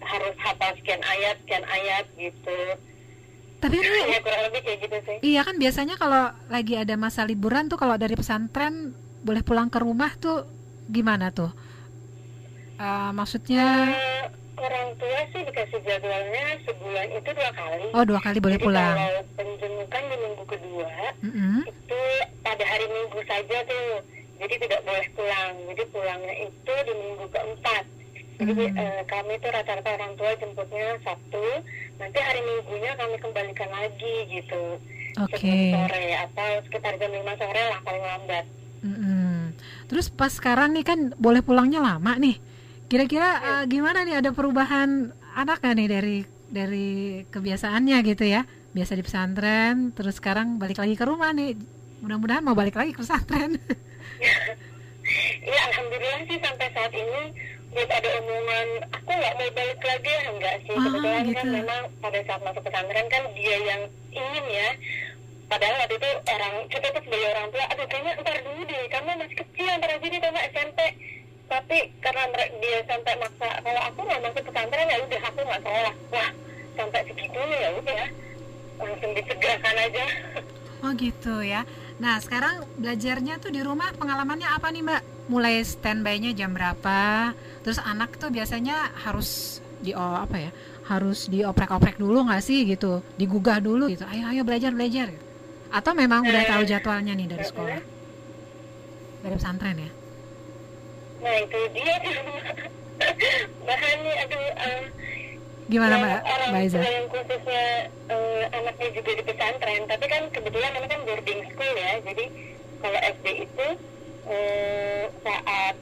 Harus hafal sekian ayat, sekian ayat gitu. Tapi ini Ya kurang lebih kayak gitu sih. Iya kan biasanya kalau lagi ada masa liburan tuh kalau dari pesantren boleh pulang ke rumah tuh gimana tuh? Eh, maksudnya Eh, orang tua sih dikasih jadwalnya sebulan itu dua kali. oh dua kali boleh Jadi pulang. kalau penjemukan di minggu kedua, Mm-mm. itu pada hari minggu saja tuh jadi tidak boleh pulang jadi pulangnya itu di minggu keempat jadi Hmm. eh, kami tuh rata-rata orang tua jemputnya sabtu nanti hari minggunya kami kembalikan lagi gitu Oke. sebelum sore atau sekitar jam 5 sore lah paling lambat Mm-mm. Terus pas sekarang nih kan boleh pulangnya lama nih. Kira-kira eh, gimana nih ada perubahan anak nggak nih dari dari kebiasaannya gitu ya? Biasa di pesantren, terus sekarang balik lagi ke rumah nih. Mudah-mudahan mau balik lagi ke pesantren. ya alhamdulillah sih sampai saat ini belum ada omongan aku nggak mau balik lagi ya enggak sih Ah, kebetulan kan gitu. memang pada saat masuk pesantren kan dia yang ingin ya padahal waktu itu orang kita tuh sebagai orang tua aduh kayaknya ntar dulu deh kamu masih kecil ntar aja deh kamu SMP tapi karena dia sampai maksa kalau aku nggak masuk pesantren ya udah aku nggak sekolah wah sampai segitunya ya udah langsung disegerakan aja Oh gitu ya. Nah sekarang belajarnya tuh di rumah pengalamannya apa nih Mbak? Mulai standby-nya jam berapa? Terus anak tuh biasanya harus di oh, apa ya? Harus dioprek-oprek dulu nggak sih gitu? Digugah dulu gitu. Ayo ayo belajar belajar. Atau memang udah tahu jadwalnya nih dari sekolah? Dari pesantren ya? Nah itu dia. Bahannya aduh eh, Gimana Mbak orang Mbak Iza? yang khususnya eh, anaknya juga di pesantren. Tapi kan kebetulan ini kan boarding school ya. Jadi kalau SD itu eh, saat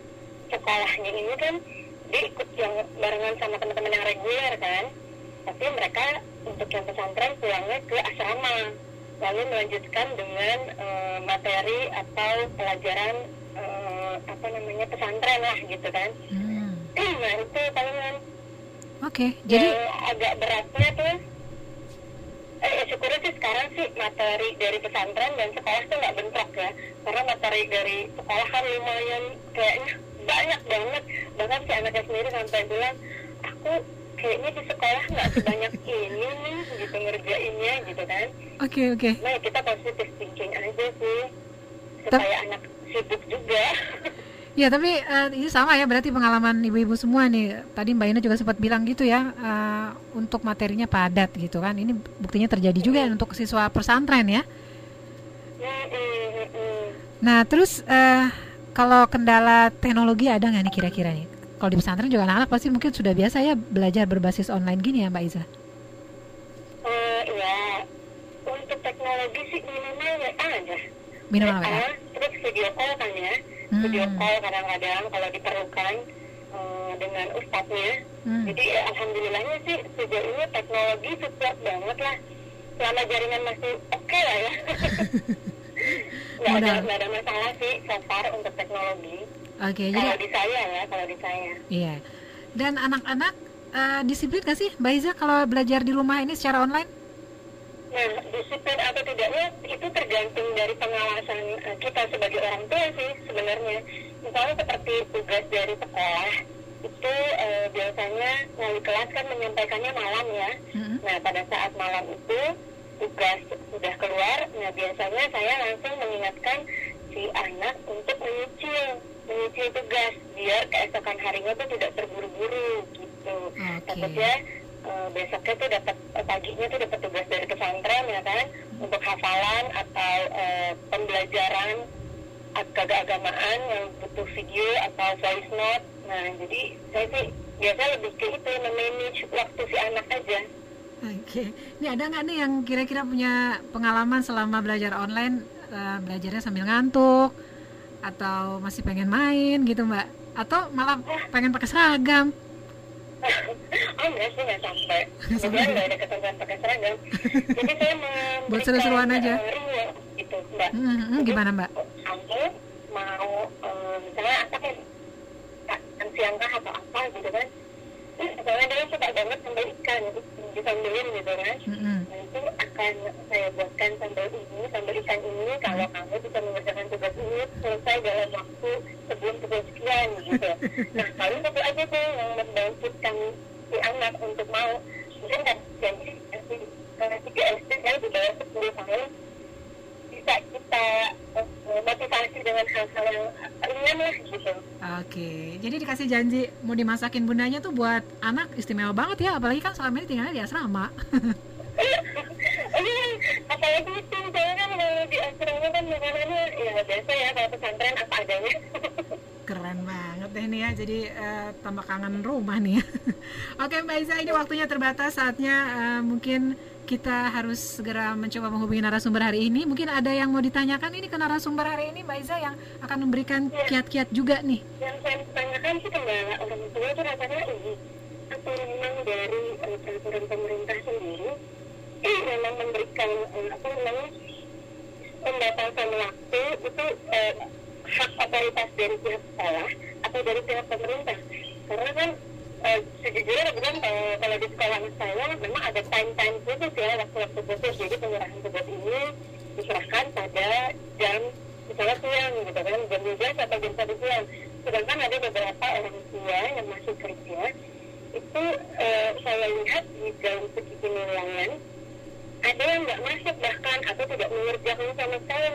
sekolahnya ini kan dia ikut yang barengan sama teman-teman yang reguler kan. Tapi mereka untuk yang pesantren pulangnya ke asrama. Lalu melanjutkan dengan eh, materi atau pelajaran eh, apa namanya pesantren lah gitu kan. Hmm, nah itu palingan Oke, jadi yang agak beratnya tuh eh syukurnya sih sekarang sih materi dari pesantren dan sekolah tuh nggak bentrok ya. Karena materi dari sekolah kan lumayan kayaknya banyak banget. Bahkan si anaknya sendiri sampai bilang aku kayaknya di sekolah nggak sebanyak ini nih gitu ngerjainnya gitu kan. Oke oke. nah ya kita positif thinking aja sih supaya anak sibuk juga Ya tapi eh, ini sama ya berarti pengalaman ibu-ibu semua nih. Tadi Mbak Ina juga sempat bilang gitu ya eh, untuk materinya padat gitu kan. Ini buktinya terjadi juga untuk siswa pesantren ya. Mm, mm, mm, mm. Nah terus eh, kalau kendala teknologi ada nggak nih kira-kira nih? Kalau di pesantren juga anak-anak pasti mungkin sudah biasa ya belajar berbasis online gini ya Mbak Iza. Eh, ya untuk teknologi sih minimal WA aja WA, ya. terus video call kan ya Hmm. video call kadang-kadang kalau diperlukan eh, dengan ustadznya Hmm. jadi ya, alhamdulillahnya sih sejauh ini teknologi support banget lah selama jaringan masih oke lah ya nggak ada nggak ada masalah sih so far untuk teknologi Oke jadi kalau di saya ya kalau di saya iya. Dan anak-anak eh, disiplin gak sih Mbak Iza kalau belajar di rumah ini secara online? Nah, disiplin atau tidaknya itu tergantung dari pengawasan eh, kita sebagai orang tua sih sebenarnya. Misalnya seperti tugas dari sekolah itu eh, biasanya wali kelas kan menyampaikannya malam ya. Mm-mm. Nah, pada saat malam itu tugas sudah keluar, nah biasanya saya langsung mengingatkan si anak untuk menyicil, menyicil tugas biar keesokan harinya tuh tidak terburu-buru gitu. Oke. Takutnya eh, besoknya tuh dapat eh, paginya tuh dapat tugas dari pesantren ya kan untuk hafalan atau eh, pembelajaran ag- keagamaan yang butuh video atau voice note. Nah, jadi saya sih biasa lebih ke itu memanage waktu si anak aja. Oke, ini ada nggak nih yang kira-kira punya pengalaman selama belajar online, eh, belajarnya sambil ngantuk, atau masih pengen main gitu mbak? Atau malah pengen pakai seragam? Oh enggak sih nggak sampai. Kemudian nggak ada ketentuan pakai seragam. Jadi saya Buat seru-seruan aja. eh, ruang gitu mbak. Hmm, hmm, gimana mbak? kamu mau eh, misalnya apa kan siang kah atau apa gitu kan misalnya dia suka banget sambal ikan disambelin gitu kan. Nah, itu akan saya buatkan sambal ini, sambal ikan ini kalau kamu bisa mengerjakan tugas ini selesai dalam waktu sebelum pukul sekian gitu. Nah, paling itu aja tuh yang membangkitkan si anak untuk mau mungkin kan jadi karena tiga SD kan di bawah sepuluh tahun bisa kita eh, motivasi dengan hal-hal yang ringan lah gitu. Oke, jadi dikasih janji mau dimasakin bundanya tuh buat anak istimewa banget ya, apalagi kan selama ini tinggalnya di asrama. Iya, apalagi itu misalnya kan kalau di asrama kan makanannya ya biasa ya kalau pesantren apa adanya. Keren banget deh nih ya, jadi eh, tambah kangen rumah nih ya. Oke Mbak Iza, ini waktunya terbatas, saatnya eh, mungkin kita harus segera mencoba menghubungi narasumber hari ini. Mungkin ada yang mau ditanyakan ini ke narasumber hari ini Mbak Iza yang akan memberikan kiat-kiat juga nih. Yang saya tanyakan sih kendala orang tua itu rasanya ini apa memang dari eh, peraturan pemerintah sendiri eh, memang memberikan eh, apa namanya pembatasan waktu itu eh, hak otoritas dari pihak sekolah atau dari pihak pemerintah karena kan eh, sejujurnya bukan kalau, kalau di sekolah saya memang ada time time khusus ya waktu-waktu khusus. Jadi penyerahan tugas ini diserahkan pada jam misalnya siang gitu kan jam 12 atau jam 1 siang. Sedangkan ada beberapa orang tua yang masih kerja itu eh, saya lihat di dalam segi penilaian ada yang nggak masuk bahkan atau tidak mengerjakan sama sekali.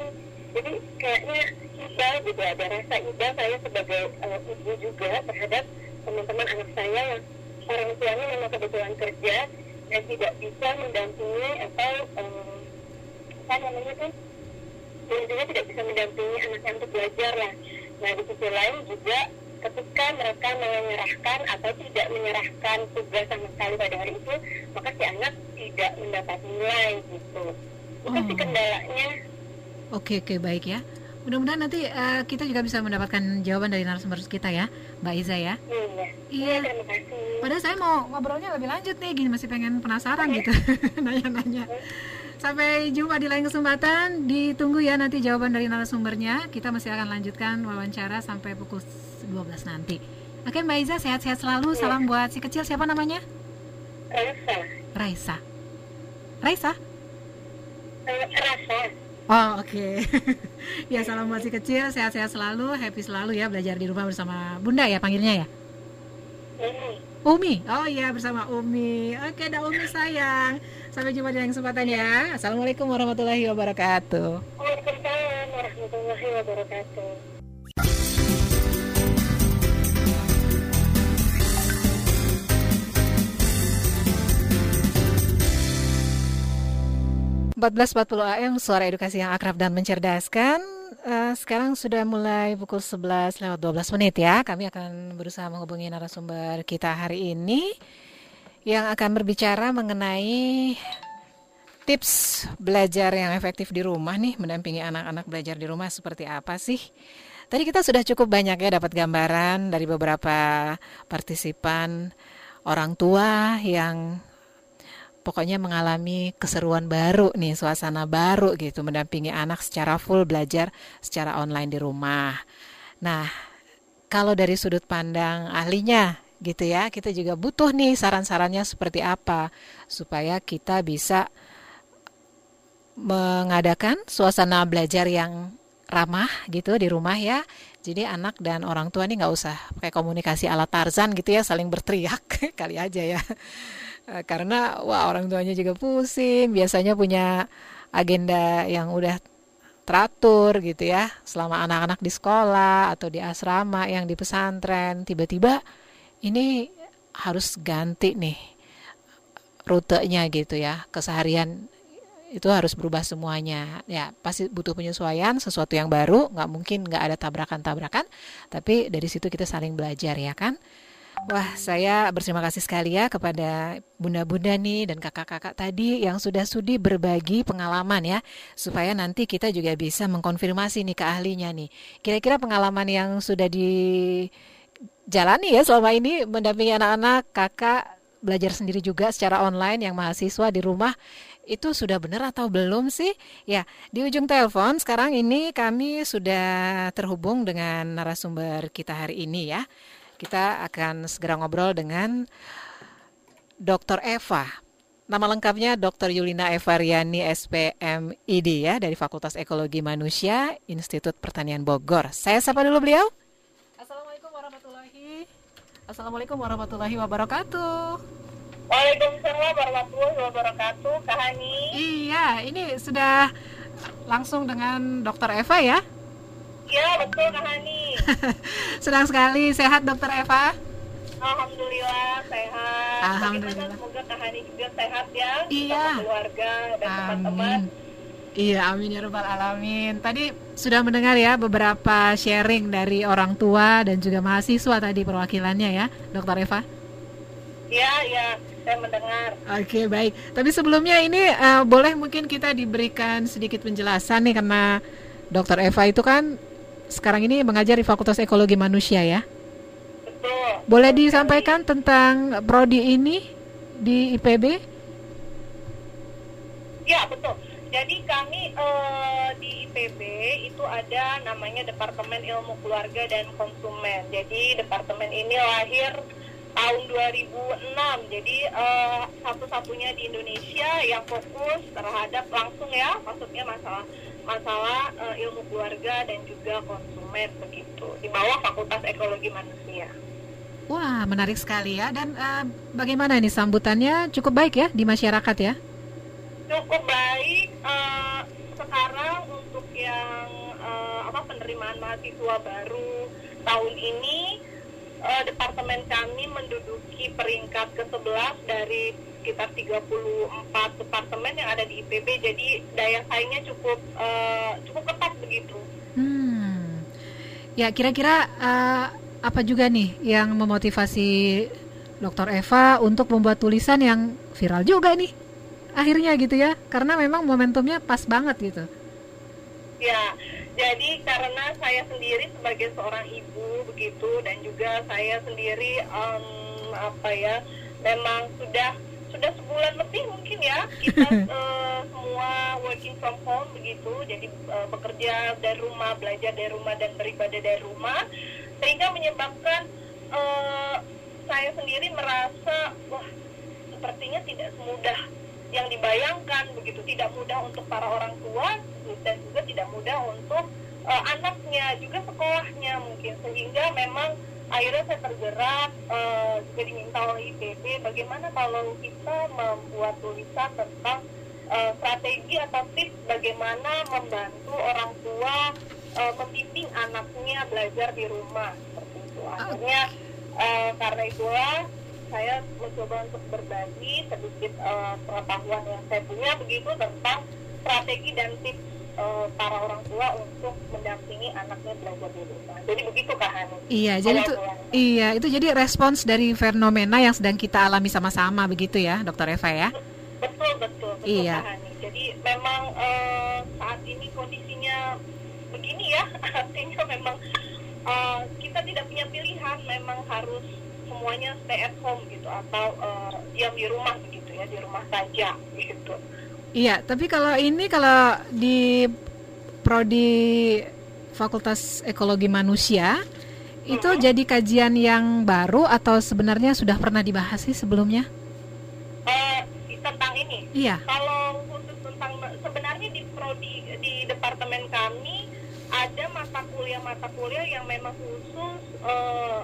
Jadi kayaknya iba gitu ada rasa iba saya sebagai eh, ibu juga terhadap teman-teman anak saya yang orang tuanya memang kebetulan kerja dan tidak bisa mendampingi atau eh, apa namanya tuh intinya tidak bisa mendampingi anaknya untuk belajar lah. Nah di sisi lain juga ketika mereka menyerahkan atau tidak menyerahkan tugas sama sekali pada hari itu, maka si anak tidak mendapat nilai gitu. Itu sih Oh. kendalanya. Oke oke baik ya. Mudah-mudahan nanti eh, kita juga bisa mendapatkan jawaban dari narasumber kita ya, Mbak Iza ya. Iya. Iya. terima kasih. Padahal saya mau ngobrolnya lebih lanjut nih, gini masih pengen penasaran gitu, nanya-nanya. Sampai jumpa di lain kesempatan. Ditunggu ya nanti jawaban dari narasumbernya. Kita masih akan lanjutkan wawancara sampai pukul 12 nanti. Oke Mbak Iza sehat-sehat selalu. Salam buat si kecil siapa namanya? Rasa. Raisa. Raisa? Eh, rasa. Oh oke. ya salam buat si kecil. Sehat-sehat selalu. Happy selalu ya belajar di rumah bersama Bunda ya panggilnya ya. Umi, oh iya bersama Umi. Oke, dah Umi sayang. Sampai jumpa di lain kesempatan ya. Assalamualaikum warahmatullahi wabarakatuh. Waalaikumsalam warahmatullahi wabarakatuh. 14.40 AM, suara edukasi yang akrab dan mencerdaskan. Eh, sekarang sudah mulai pukul 11 lewat 12 menit ya. Kami akan berusaha menghubungi narasumber kita hari ini yang akan berbicara mengenai tips belajar yang efektif di rumah nih, mendampingi anak-anak belajar di rumah seperti apa sih? Tadi kita sudah cukup banyak ya dapat gambaran dari beberapa partisipan orang tua yang pokoknya mengalami keseruan baru nih, suasana baru gitu, mendampingi anak secara full belajar secara online di rumah. Nah, kalau dari sudut pandang ahlinya gitu ya, kita juga butuh nih saran-sarannya seperti apa supaya kita bisa mengadakan suasana belajar yang ramah gitu di rumah ya. Jadi anak dan orang tua ini nggak usah pakai komunikasi ala Tarzan gitu ya, saling berteriak kali aja ya. Eh, Karena wah orang tuanya juga pusing, biasanya punya agenda yang udah teratur gitu ya. Selama anak-anak di sekolah atau di asrama yang di pesantren, tiba-tiba ini harus ganti nih rutenya gitu ya. Keseharian itu harus berubah semuanya ya pasti butuh penyesuaian sesuatu yang baru nggak mungkin nggak ada tabrakan-tabrakan tapi dari situ kita saling belajar ya kan wah saya berterima kasih sekali ya kepada bunda-bunda nih dan kakak-kakak tadi yang sudah sudi berbagi pengalaman ya supaya nanti kita juga bisa mengkonfirmasi nih ke ahlinya nih kira-kira pengalaman yang sudah dijalani ya selama ini mendampingi anak-anak kakak belajar sendiri juga secara online yang mahasiswa di rumah itu sudah benar atau belum sih? Ya, di ujung telepon sekarang ini kami sudah terhubung dengan narasumber kita hari ini ya. Kita akan segera ngobrol dengan Dr. Eva. Nama lengkapnya Dr. Yulina Evariani SPMID ya dari Fakultas Ekologi Manusia Institut Pertanian Bogor. Saya sapa dulu beliau. Assalamualaikum warahmatullahi Assalamualaikum warahmatullahi wabarakatuh. Waalaikumsalam warahmatullahi wabarakatuh, Kak Hani. Iya, ini sudah langsung dengan Dokter Eva ya? Iya, betul Kak Hani. Senang sekali, sehat Dokter Eva? Alhamdulillah sehat. Alhamdulillah. Bagaimana semoga Kak Hani juga sehat ya, Iya. keluarga dan teman-teman. Iya, amin ya rabbal alamin. Tadi sudah mendengar ya beberapa sharing dari orang tua dan juga mahasiswa tadi perwakilannya ya, Dokter Eva. Iya, iya, saya mendengar. Oke baik. Tapi sebelumnya ini eh, boleh mungkin kita diberikan sedikit penjelasan nih karena Dokter Eva itu kan sekarang ini mengajar di Fakultas Ekologi Manusia ya. Betul. Boleh disampaikan tentang prodi ini di IPB? Ya, betul. Jadi kami eh, di IPB itu ada namanya Departemen Ilmu Keluarga dan Konsumen. Jadi departemen ini lahir tahun 2006. Jadi eh, satu-satunya di Indonesia yang fokus terhadap langsung ya, maksudnya masalah masalah eh, ilmu keluarga dan juga konsumen begitu di bawah Fakultas Ekologi Manusia. Wah menarik sekali ya. Dan eh, bagaimana ini sambutannya cukup baik ya di masyarakat ya? cukup baik eh, sekarang untuk yang eh, apa penerimaan mahasiswa baru tahun ini eh, departemen kami menduduki peringkat ke-11 dari sekitar 34 departemen yang ada di IPB jadi daya saingnya cukup eh, cukup ketat begitu. Hmm. Ya kira-kira eh, apa juga nih yang memotivasi Dokter Eva untuk membuat tulisan yang viral juga nih akhirnya gitu ya karena memang momentumnya pas banget gitu. Ya, jadi karena saya sendiri sebagai seorang ibu begitu dan juga saya sendiri em, apa ya, memang sudah sudah sebulan lebih mungkin ya kita eh, semua working from home begitu, jadi eh, bekerja dari rumah, belajar dari rumah dan beribadah dari rumah, sehingga menyebabkan eh, saya sendiri merasa wah sepertinya tidak semudah yang dibayangkan begitu. Tidak mudah untuk para orang tua dan juga tidak mudah untuk uh, anaknya juga sekolahnya mungkin. Sehingga memang akhirnya saya tergerak uh, juga diminta oleh IPB bagaimana kalau kita membuat tulisan tentang uh, strategi atau tips bagaimana membantu orang tua uh, membimbing anaknya belajar di rumah? Seperti itu. Akhirnya uh, karena itulah saya mencoba untuk berbagi sedikit uh, pengetahuan yang saya punya begitu tentang strategi dan tips uh, para orang tua untuk mendampingi anaknya belajar di rumah. Jadi begitu Kak Hani. Iya, jadi itu iya itu jadi respons dari fenomena yang sedang kita alami sama-sama begitu ya, Dokter Eva ya. Betul betul betul Iya. Kak Hani. Jadi memang uh, saat ini kondisinya begini ya, artinya memang uh, kita tidak punya pilihan, memang harus semuanya stay at home gitu atau uh, diam di rumah begitu ya, di rumah saja gitu. Iya, tapi kalau ini kalau di prodi Fakultas Ekologi Manusia itu Mhm. jadi kajian yang baru atau sebenarnya sudah pernah dibahas sih sebelumnya? Eh, tentang ini. Iya. Kalau khusus tentang sebenarnya di prodi di departemen kami ada mata kuliah mata kuliah yang memang khusus eh,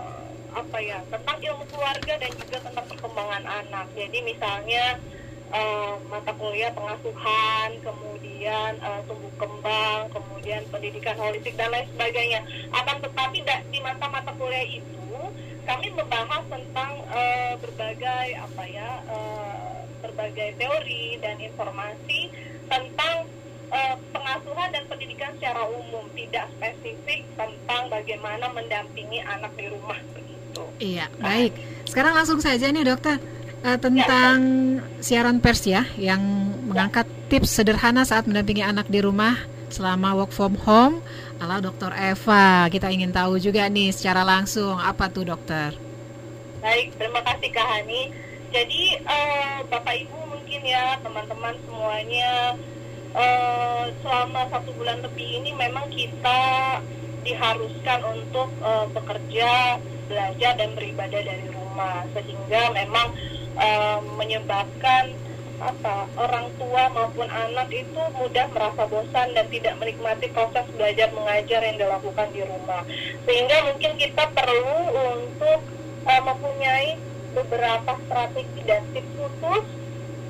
apa ya tentang ilmu keluarga dan juga tentang perkembangan anak. Jadi misalnya eh, mata kuliah pengasuhan, kemudian eh, tumbuh kembang, kemudian pendidikan holistik dan lain sebagainya. Akan tetapi di mata-mata kuliah itu kami membahas tentang eh, berbagai apa ya eh, berbagai teori dan informasi tentang eh, pengasuhan dan pendidikan secara umum, tidak spesifik tentang bagaimana mendampingi anak di rumah begitu. Iya, baik. Sekarang langsung saja nih dokter Eh, tentang siaran pers ya yang mengangkat tips sederhana saat mendampingi anak di rumah selama work from home ala dokter Eva. Kita ingin tahu juga nih secara langsung apa tuh dokter? Baik, terima kasih Kak Hani. Jadi eh, Bapak Ibu mungkin ya teman-teman semuanya eh, selama satu bulan lebih ini memang kita diharuskan untuk eh, bekerja, belajar dan beribadah dari rumah sehingga memang eh, menyebabkan apa orang tua maupun anak itu mudah merasa bosan dan tidak menikmati proses belajar mengajar yang dilakukan di rumah sehingga mungkin kita perlu untuk eh, mempunyai beberapa strategi dan tips khusus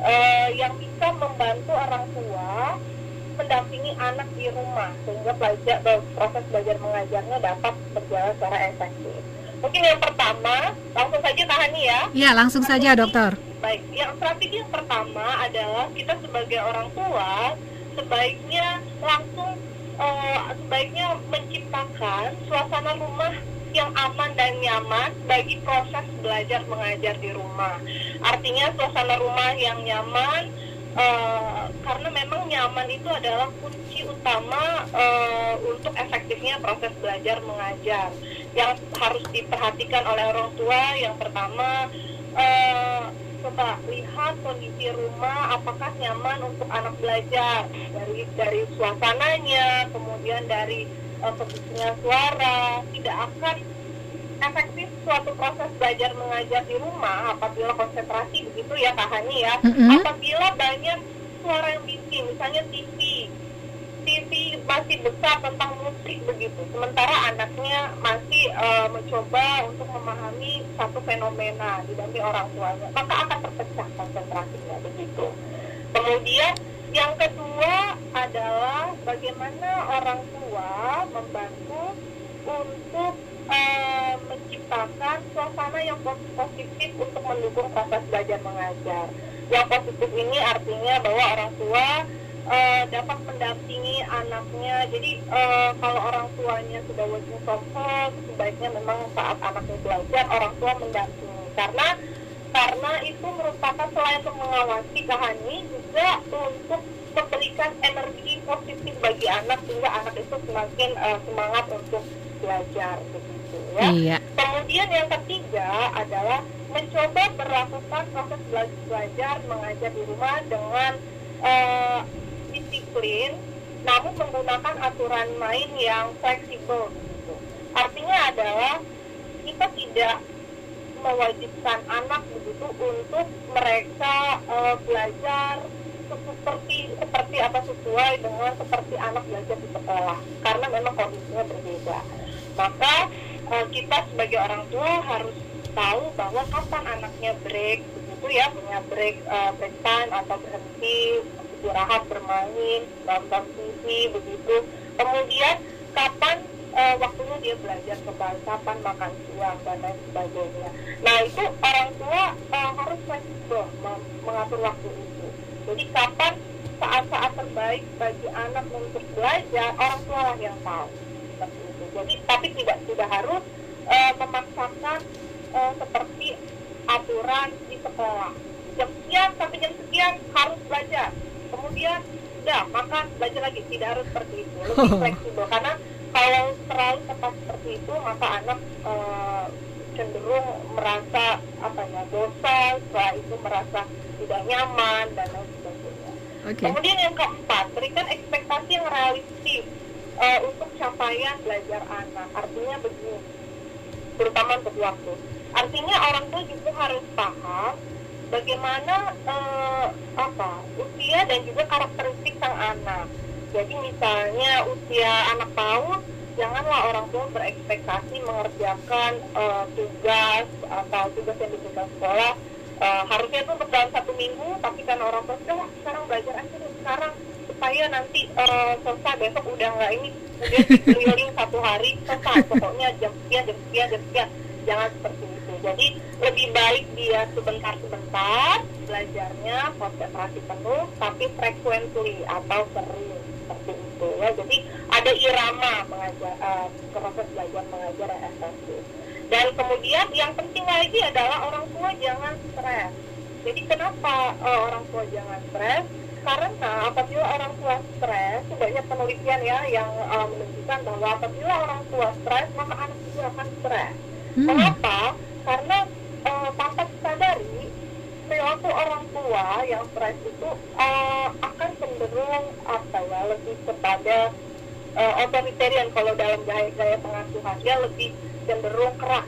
eh, yang bisa membantu orang tua mendampingi anak di rumah sehingga belajar proses belajar mengajarnya dapat berjalan secara efektif. Mungkin yang pertama langsung saja tahani ya. Ya, langsung saja dokter. Baik, yang strategi yang pertama adalah kita sebagai orang tua sebaiknya langsung eh, sebaiknya menciptakan suasana rumah yang aman dan nyaman bagi proses belajar mengajar di rumah. Artinya suasana rumah yang nyaman eh, karena memang nyaman itu adalah kunci utama eh, untuk efektifnya proses belajar mengajar. Yang harus diperhatikan oleh orang tua yang pertama eh, coba lihat kondisi rumah apakah nyaman untuk anak belajar dari dari suasananya, kemudian dari uh, posisinya suara, tidak akan efektif suatu proses belajar mengajar di rumah apabila konsentrasi begitu ya Kak Hani ya. Mm-mm. Apabila banyak suara yang bising, misalnya TV, TV masih besar tentang musik begitu, sementara anaknya masih eh, mencoba untuk memahami satu fenomena didampingi orang tuanya, maka akan terpecah konsentrasinya begitu. Kemudian yang kedua adalah bagaimana orang tua membantu untuk eh, menciptakan suasana yang pos- positif untuk mendukung proses belajar mengajar. Yang positif ini artinya bahwa orang tua eh, dapat mendampingi anaknya. Jadi eh, kalau orang tuanya sudah working from home, sebaiknya memang saat anaknya belajar orang tua mendampingi karena karena itu merupakan selain untuk mengawasi kahani juga untuk memberikan energi positif bagi anak sehingga anak itu semakin eh, semangat untuk belajar begitu ya. Iya. Kemudian yang ketiga adalah mencoba berlakukan proses bela- belajar mengajar di rumah dengan disiplin, namun menggunakan aturan main yang fleksibel. Gitu. Artinya adalah kita tidak mewajibkan anak begitu untuk mereka eh, belajar seperti seperti apa sesuai dengan seperti anak belajar di sekolah karena memang kondisinya berbeda maka eh, kita sebagai orang tua harus tahu bahwa kapan anaknya break begitu ya punya break eh, break time atau berhenti istirahat bermain nonton TV begitu kemudian kapan eh, waktunya dia belajar kembali kapan makan siang dan lain sebagainya nah itu orang tua eh, harus fleksibel mengatur waktu itu jadi kapan saat-saat terbaik bagi anak untuk belajar orang tua lah yang tahu itu. Jadi tapi tidak tidak harus eh, memaksakan eh, seperti aturan di sekolah. Jam sekian sampai jam sekian harus belajar. Kemudian udah makan belajar lagi. Tidak harus seperti itu. Lebih fleksibel karena kalau terlalu tepat seperti itu maka anak eh, cenderung merasa apa ya bosan, setelah itu merasa tidak nyaman dan lain sebagainya. Oke. Kemudian yang keempat, berikan ekspektasi yang realistis eh, untuk capaian belajar anak. Artinya begini, terutama untuk waktu. Artinya orang tua juga harus paham bagaimana eh, apa usia dan juga karakteristik sang anak. Jadi misalnya usia anak PAUD, janganlah orang tua berekspektasi mengerjakan eh, tugas atau tugas yang diberikan sekolah Eh, harusnya itu untuk satu minggu tapi kan orang tua sudah "Wah, sekarang belajar aja deh sekarang supaya nanti eh, selesai besok udah nggak ini kemudian satu hari selesai pokoknya jam sekian jam sekian jam sekian jangan seperti itu jadi lebih baik dia sebentar-sebentar belajarnya konsentrasi penuh tapi frequently atau sering seperti itu ya jadi ada irama mengajar eh, proses belajar mengajar yang efektif dan kemudian yang penting lagi adalah orang tua jangan stres. Jadi kenapa eh, orang tua jangan stres? Karena apabila orang tua stres, banyak penelitian ya yang eh, menunjukkan bahwa apabila orang tua stres, maka anak juga akan stres. Hmm. Kenapa? Karena eh, tanpa disadari tua yang stres itu uh, akan cenderung apa ya lebih kepada uh, otoritarian. Kalau dalam gaya, gaya pengasuhan dia lebih cenderung keras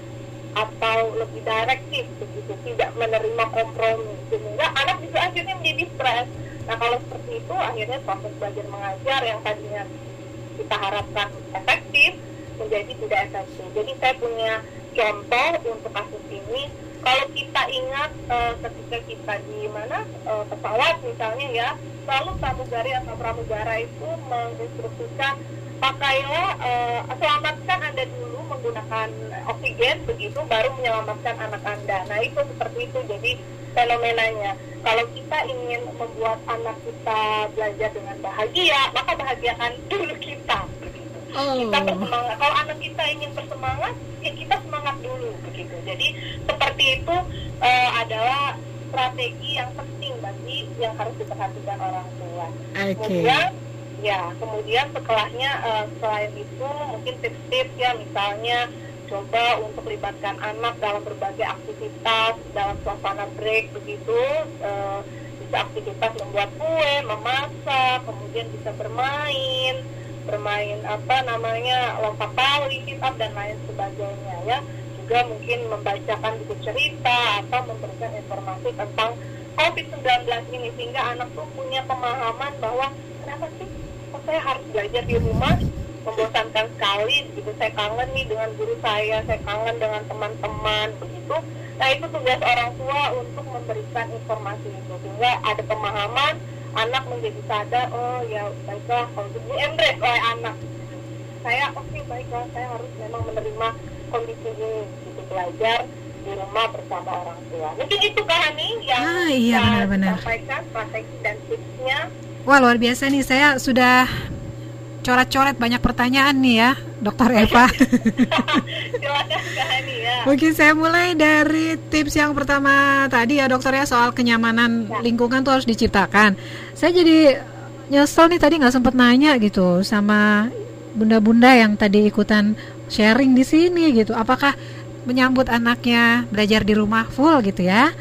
atau lebih direktif begitu tidak menerima kompromi. Sehingga anak bisa akhirnya menjadi stres. Nah kalau seperti itu akhirnya proses belajar mengajar yang tadinya kita harapkan efektif menjadi tidak efektif. Jadi saya punya contoh untuk kasus ini kalau kita ingat uh, ketika kita di mana uh, pesawat misalnya ya selalu pramugari atau pramugara itu menginstruksikan pakailah uh, selamatkan anda dulu menggunakan oksigen begitu baru menyelamatkan anak anda. Nah itu seperti itu jadi fenomenanya. Kalau kita ingin membuat anak kita belajar dengan bahagia maka bahagiakan dulu kita Oh. kita bersemangat. Kalau anak kita ingin bersemangat ya kita semangat dulu begitu. Jadi seperti itu uh, adalah strategi yang penting bagi yang harus diperhatikan orang tua. Okay. kemudian ya kemudian setelahnya uh, selain itu mungkin tips-tips ya misalnya coba untuk libatkan anak dalam berbagai aktivitas dalam suasana break begitu. Uh, bisa aktivitas membuat kue memasak kemudian bisa bermain bermain apa namanya lompat tali, kitab dan lain sebagainya ya. Juga mungkin membacakan buku cerita atau memberikan informasi tentang COVID-19 ini sehingga anak tuh punya pemahaman bahwa kenapa sih kok saya harus belajar di rumah? Membosankan sekali gitu. Saya kangen nih dengan guru saya saya kangen dengan teman-teman begitu. Nah itu tugas orang tua untuk memberikan informasi itu sehingga ada pemahaman anak menjadi sadar oh ya baiklah kalau itu embrace oleh anak. Saya oke okay, baiklah saya harus memang menerima kondisi ini gitu belajar di rumah bersama orang tua. Mungkin itu Hani yang ah, iya, benar -benar. sampaikan strategi dan tipsnya. Wah luar biasa nih. Saya sudah coret-coret banyak pertanyaan nih ya, Dokter Eva. Silakan ya. Mungkin saya mulai dari tips yang pertama tadi ya dokter ya soal kenyamanan ya. lingkungan tuh harus diciptakan. Saya jadi nyesel nih tadi nggak sempat nanya gitu sama bunda-bunda yang tadi ikutan sharing di sini gitu. Apakah menyambut anaknya belajar di rumah full gitu ya?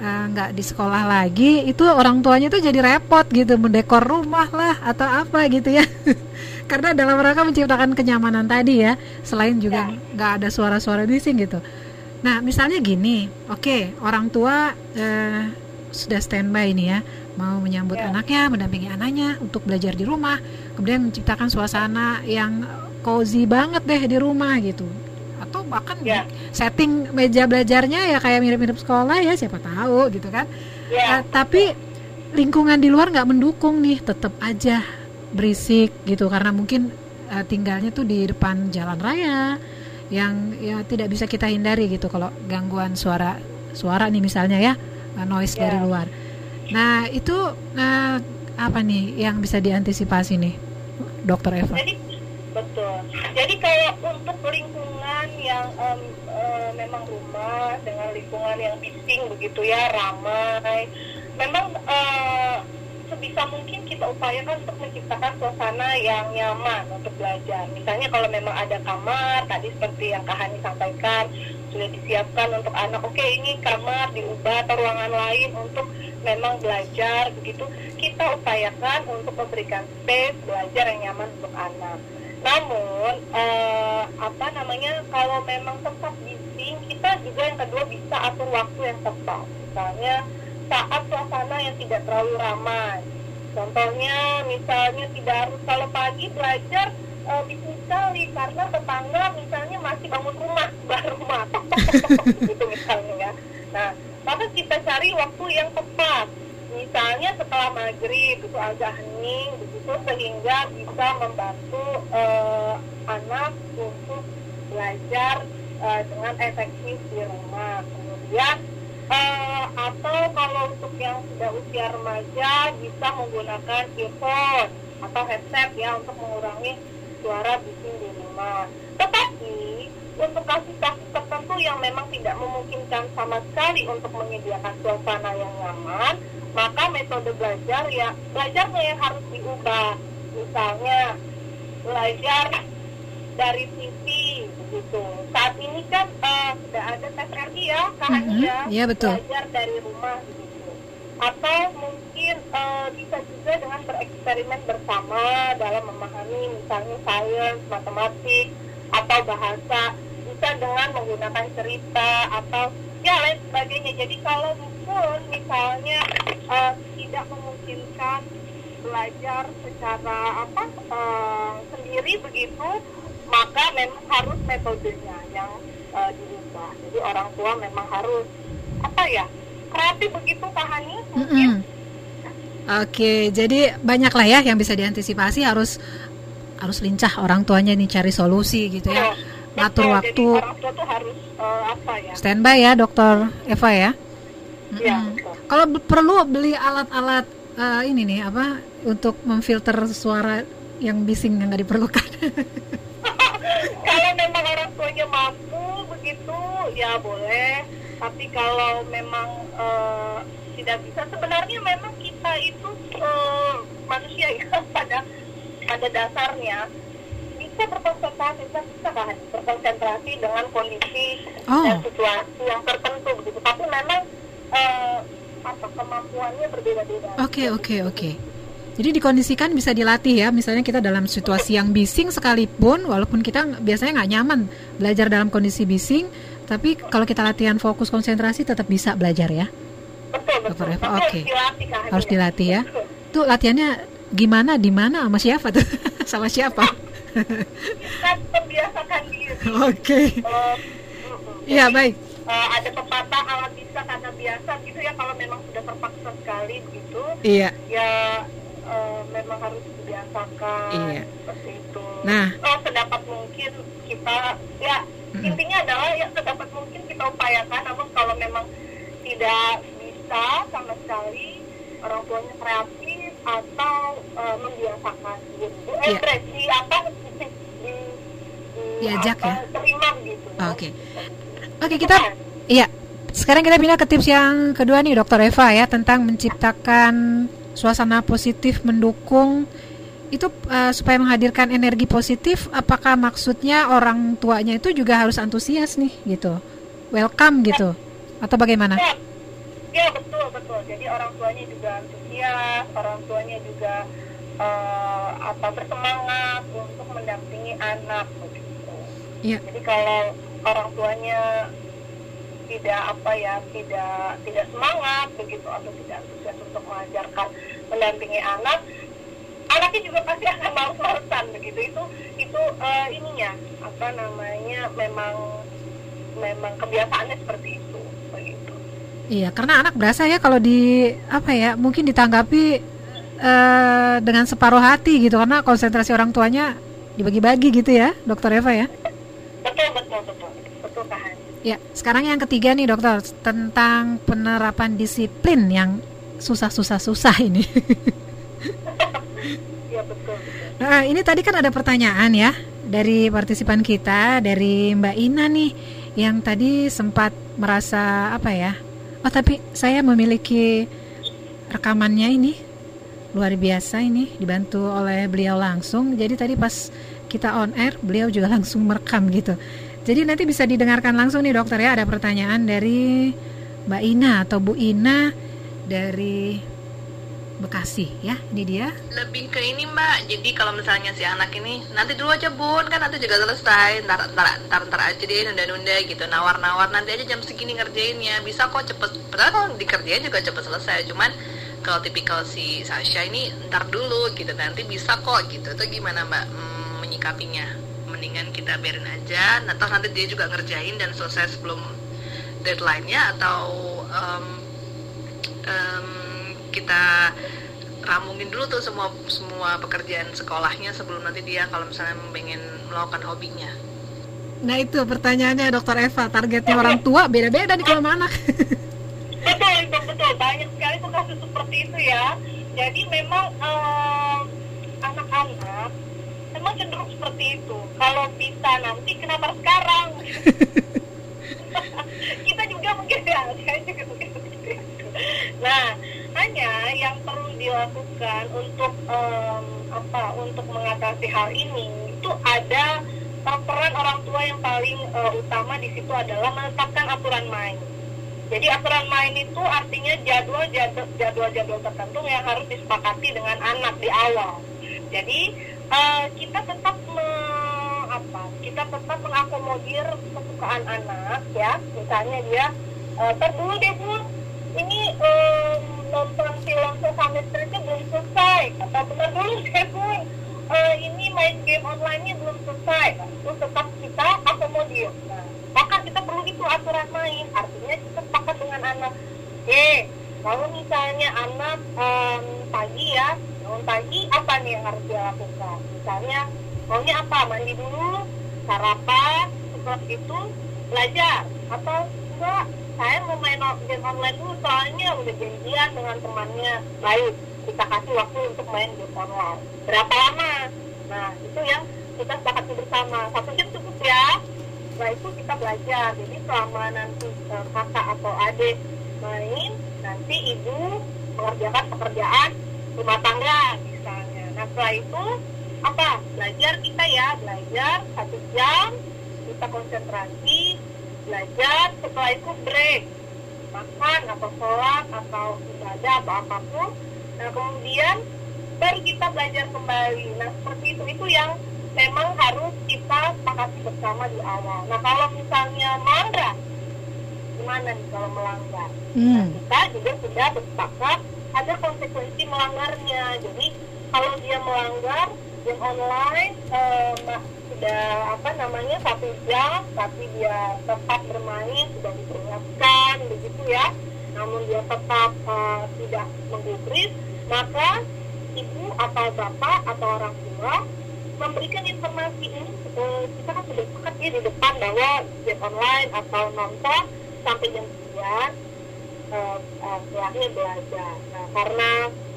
Eh, nggak uh, di sekolah lagi itu orang tuanya tuh jadi repot gitu mendekor rumah lah atau apa gitu ya karena dalam rangka menciptakan kenyamanan tadi ya selain juga ya. nggak ada suara-suara bising gitu nah misalnya gini oke okay, orang tua uh, sudah standby ini ya mau menyambut ya. anaknya mendampingi anaknya untuk belajar di rumah kemudian menciptakan suasana yang cozy banget deh di rumah gitu atau bahkan yeah. setting meja belajarnya ya kayak mirip-mirip sekolah ya siapa tahu gitu kan yeah. uh, tapi lingkungan di luar nggak mendukung nih tetap aja berisik gitu karena mungkin uh, tinggalnya tuh di depan jalan raya yang ya tidak bisa kita hindari gitu kalau gangguan suara suara nih misalnya ya uh, noise yeah. dari luar nah itu uh, apa nih yang bisa diantisipasi nih dokter Eva Jadi Betul. Jadi kalau untuk lingkungan yang um, uh, memang rumah dengan lingkungan yang bising begitu ya ramai, memang uh, sebisa mungkin kita upayakan untuk menciptakan suasana yang nyaman untuk belajar. Misalnya kalau memang ada kamar, tadi seperti yang Kak Hani sampaikan, sudah disiapkan untuk anak, oke okay, ini kamar diubah atau ruangan lain untuk memang belajar begitu. Kita upayakan untuk memberikan space belajar yang nyaman untuk anak. Namun uh, apa namanya kalau memang tempat bising kita juga yang kedua bisa atur waktu yang tepat. Misalnya saat suasana yang tidak terlalu ramai. Contohnya misalnya tidak harus kalau pagi belajar uh, bisa sekali karena tetangga misalnya masih bangun rumah baru rumah gitu misalnya ya. Nah maka kita cari waktu yang tepat misalnya setelah maghrib itu agak hening begitu sehingga bisa membantu uh, anak untuk belajar uh, dengan efektif di rumah kemudian uh, atau kalau untuk yang sudah usia remaja bisa menggunakan earphone atau headset ya untuk mengurangi suara bising di rumah. Tetapi untuk kasus-kasus tertentu yang memang tidak memungkinkan sama sekali untuk menyediakan suasana yang nyaman maka metode belajar ya belajarnya yang harus diubah. Misalnya belajar dari TV begitu saat ini kan uh, sudah ada tes RI ya kan mm -hmm. ya ya betul belajar dari rumah begitu atau mungkin eh, bisa juga dengan bereksperimen bersama dalam memahami misalnya sains, matematik atau bahasa bisa dengan menggunakan cerita atau ya lain sebagainya. Jadi kalau pun misalnya eh, tidak memungkinkan belajar secara apa eh, sendiri begitu, maka memang harus metodenya yang eh, dirubah. Jadi orang tua memang harus apa ya kreatif begitu Kak Hani mungkin. Oke, jadi banyak lah ya yang bisa diantisipasi harus harus lincah orang tuanya nih cari solusi gitu ya. Betul, Ngatur betul. waktu. Jadi orang tua tuh harus apa ya? Standby ya, Dokter Eva ya. Iya, Mm-mm. betul. Kalau perlu beli alat-alat eh, ini nih apa untuk memfilter suara yang bising yang nggak diperlukan. kalau memang orang tuanya mampu begitu ya boleh. Tapi kalau memang eh, tidak bisa sebenarnya memang kita itu eh, manusia ya pada pada dasarnya. Bisa berkonsentrasi bisa bisa kan? Berkonsentrasi dengan kondisi Oh. dan situasi yang tertentu begitu. Tapi memang eh, apa kemampuannya berbeda-beda. Oke, oke, oke. Jadi dikondisikan bisa dilatih ya. Misalnya kita dalam situasi yang bising sekalipun, walaupun kita biasanya nggak nyaman belajar dalam kondisi bising, tapi kalau kita latihan fokus konsentrasi tetap bisa belajar ya. betul betul oke. harus dilatih Kak Hani, Harus ya. dilatih ya. Betul. Tuh latihannya gimana, di mana, sama siapa tuh? sama siapa? kita membiasakan diri Oke. Eh, mm-mm. Iya Jadi, baik. eh, ada pepatah alat bisa karena biasa gitu ya kalau memang sudah terpaksa sekali begitu Iya. ya eh, memang harus dibiasakan Iya. seperti itu Nah. oh sedapat mungkin kita ya Mm-mm. intinya adalah ya sedapat mungkin kita upayakan namun kalau memang tidak bisa sama sekali orang tuanya kreatif atau eh, membiasakan gitu eh Iya. berarti apa di, di, Diajak apa, ya? terima gitu Oke. Oke, kita iya. Sekarang kita pindah ke tips yang kedua nih, Dokter Eva ya, tentang menciptakan suasana positif mendukung itu eh, supaya menghadirkan energi positif. Apakah maksudnya orang tuanya itu juga harus antusias nih, gitu, welcome gitu, atau bagaimana? Ya, ya betul betul. Jadi orang tuanya juga antusias, orang tuanya juga eh, apa bersemangat untuk mendampingi anak begitu. Iya. Jadi kalau orang tuanya tidak apa ya tidak tidak semangat begitu atau tidak antusias untuk mengajarkan mendampingi anak anaknya juga pasti akan males-malesan begitu. Itu itu eh, ininya apa namanya memang memang kebiasaannya seperti itu begitu. Iya, karena anak berasa ya kalau di apa ya, mungkin ditanggapi eh, dengan separuh hati gitu, karena konsentrasi orang tuanya dibagi-bagi gitu ya, Dokter Eva ya. betul betul betul. Betul tahan Ya, sekarang yang ketiga nih dokter tentang penerapan disiplin yang susah-susah-susah ini. ya betul betul Nah, ini tadi kan ada pertanyaan ya dari partisipan kita, dari Mbak Ina nih, yang tadi sempat merasa apa ya? Oh, tapi saya memiliki rekamannya ini luar biasa ini dibantu oleh beliau langsung. Jadi tadi pas kita on air, beliau juga langsung merekam gitu. Jadi nanti bisa didengarkan langsung nih dokter ya. Ada pertanyaan dari Mbak Ina atau Bu Ina dari Bekasi ya. Ini dia. lebih ke ini mbak. Jadi kalau misalnya si anak ini nanti dulu aja bun. Kan nanti juga selesai. Ntar ntar ntar, ntar aja deh nunda nunda gitu. Nawar nawar nanti aja jam segini ngerjainnya. Bisa kok cepet. Padahal kalau dikerjain juga cepet selesai. Cuman kalau tipikal si Sasha ini ntar dulu gitu. Nanti bisa kok gitu. Itu gimana mbak hmm, menyikapinya mendingan kita biarin aja atau nanti dia juga ngerjain dan selesai sebelum deadline-nya atau em, em, kita ramungin dulu tuh semua semua pekerjaan sekolahnya sebelum nanti dia kalau misalnya pengen melakukan hobinya. Nah itu pertanyaannya dokter Eva targetnya orang tua beda-beda nih kalau sama anak. betul itu betul banyak sekali tuh kasus seperti itu ya jadi memang anak-anak memang cenderung seperti itu. Kalau bisa nanti kenapa sekarang? Kita juga mungkin ya saya juga mungkin begitu nah hanya yang perlu dilakukan untuk em, apa untuk mengatasi hal ini itu ada peran orang tua yang paling eh, utama di situ adalah menetapkan aturan main. Jadi aturan main itu artinya jadwal jadwal jadwal-jadwal tertentu yang harus disepakati dengan anak di awal. Jadi eh, kita tetap me- apa? Kita tetap mengakomodir kesukaan anak ya. Misalnya dia eh, "Ntar dulu deh bu, ini em, nonton film Sesame Street belum selesai. Atau benar dulu deh bu, eh, ini main game online-nya belum selesai. Nah, itu tetap kita akomodir. Nah, maka kita perlu itu aturan main. Artinya kita sepakat dengan anak. Eh, kalau misalnya anak em, pagi ya, bangun pagi apa nih yang harus dia lakukan? Misalnya maunya apa? Mandi dulu, sarapan, setelah itu belajar atau enggak? Saya mau main game online dulu soalnya udah janjian dengan temannya. Baik, kita kasih waktu untuk main game online. Berapa lama? Nah, itu yang kita sepakati bersama. Satu jam cukup ya. Setelah itu kita belajar. Jadi selama nanti eh, kakak atau adik main, nanti ibu mengerjakan pekerjaan rumah tangga misalnya. Nah setelah itu apa? Belajar kita ya, belajar satu jam, kita konsentrasi, belajar. Setelah itu break, makan atau sholat atau ibadah atau apa pun. Nah kemudian baru kita belajar kembali. Nah seperti itu itu yang memang harus kita sepakati bersama di awal. Nah kalau misalnya melanggar, gimana nih kalau melanggar? Nah, Hmm. kita juga sudah bersepakat ada konsekuensi melanggarnya. Jadi kalau dia melanggar game online eh, sudah apa namanya satu jam, tapi dia tetap bermain sudah diperingatkan begitu ya. Namun dia tetap eh, tidak menggubris, maka ibu atau bapak atau orang tua memberikan informasi ini eh, kita kan sudah sepakat ya di depan bahwa game online atau nonton sampai jam 9 setelahnya belajar. Nah, karena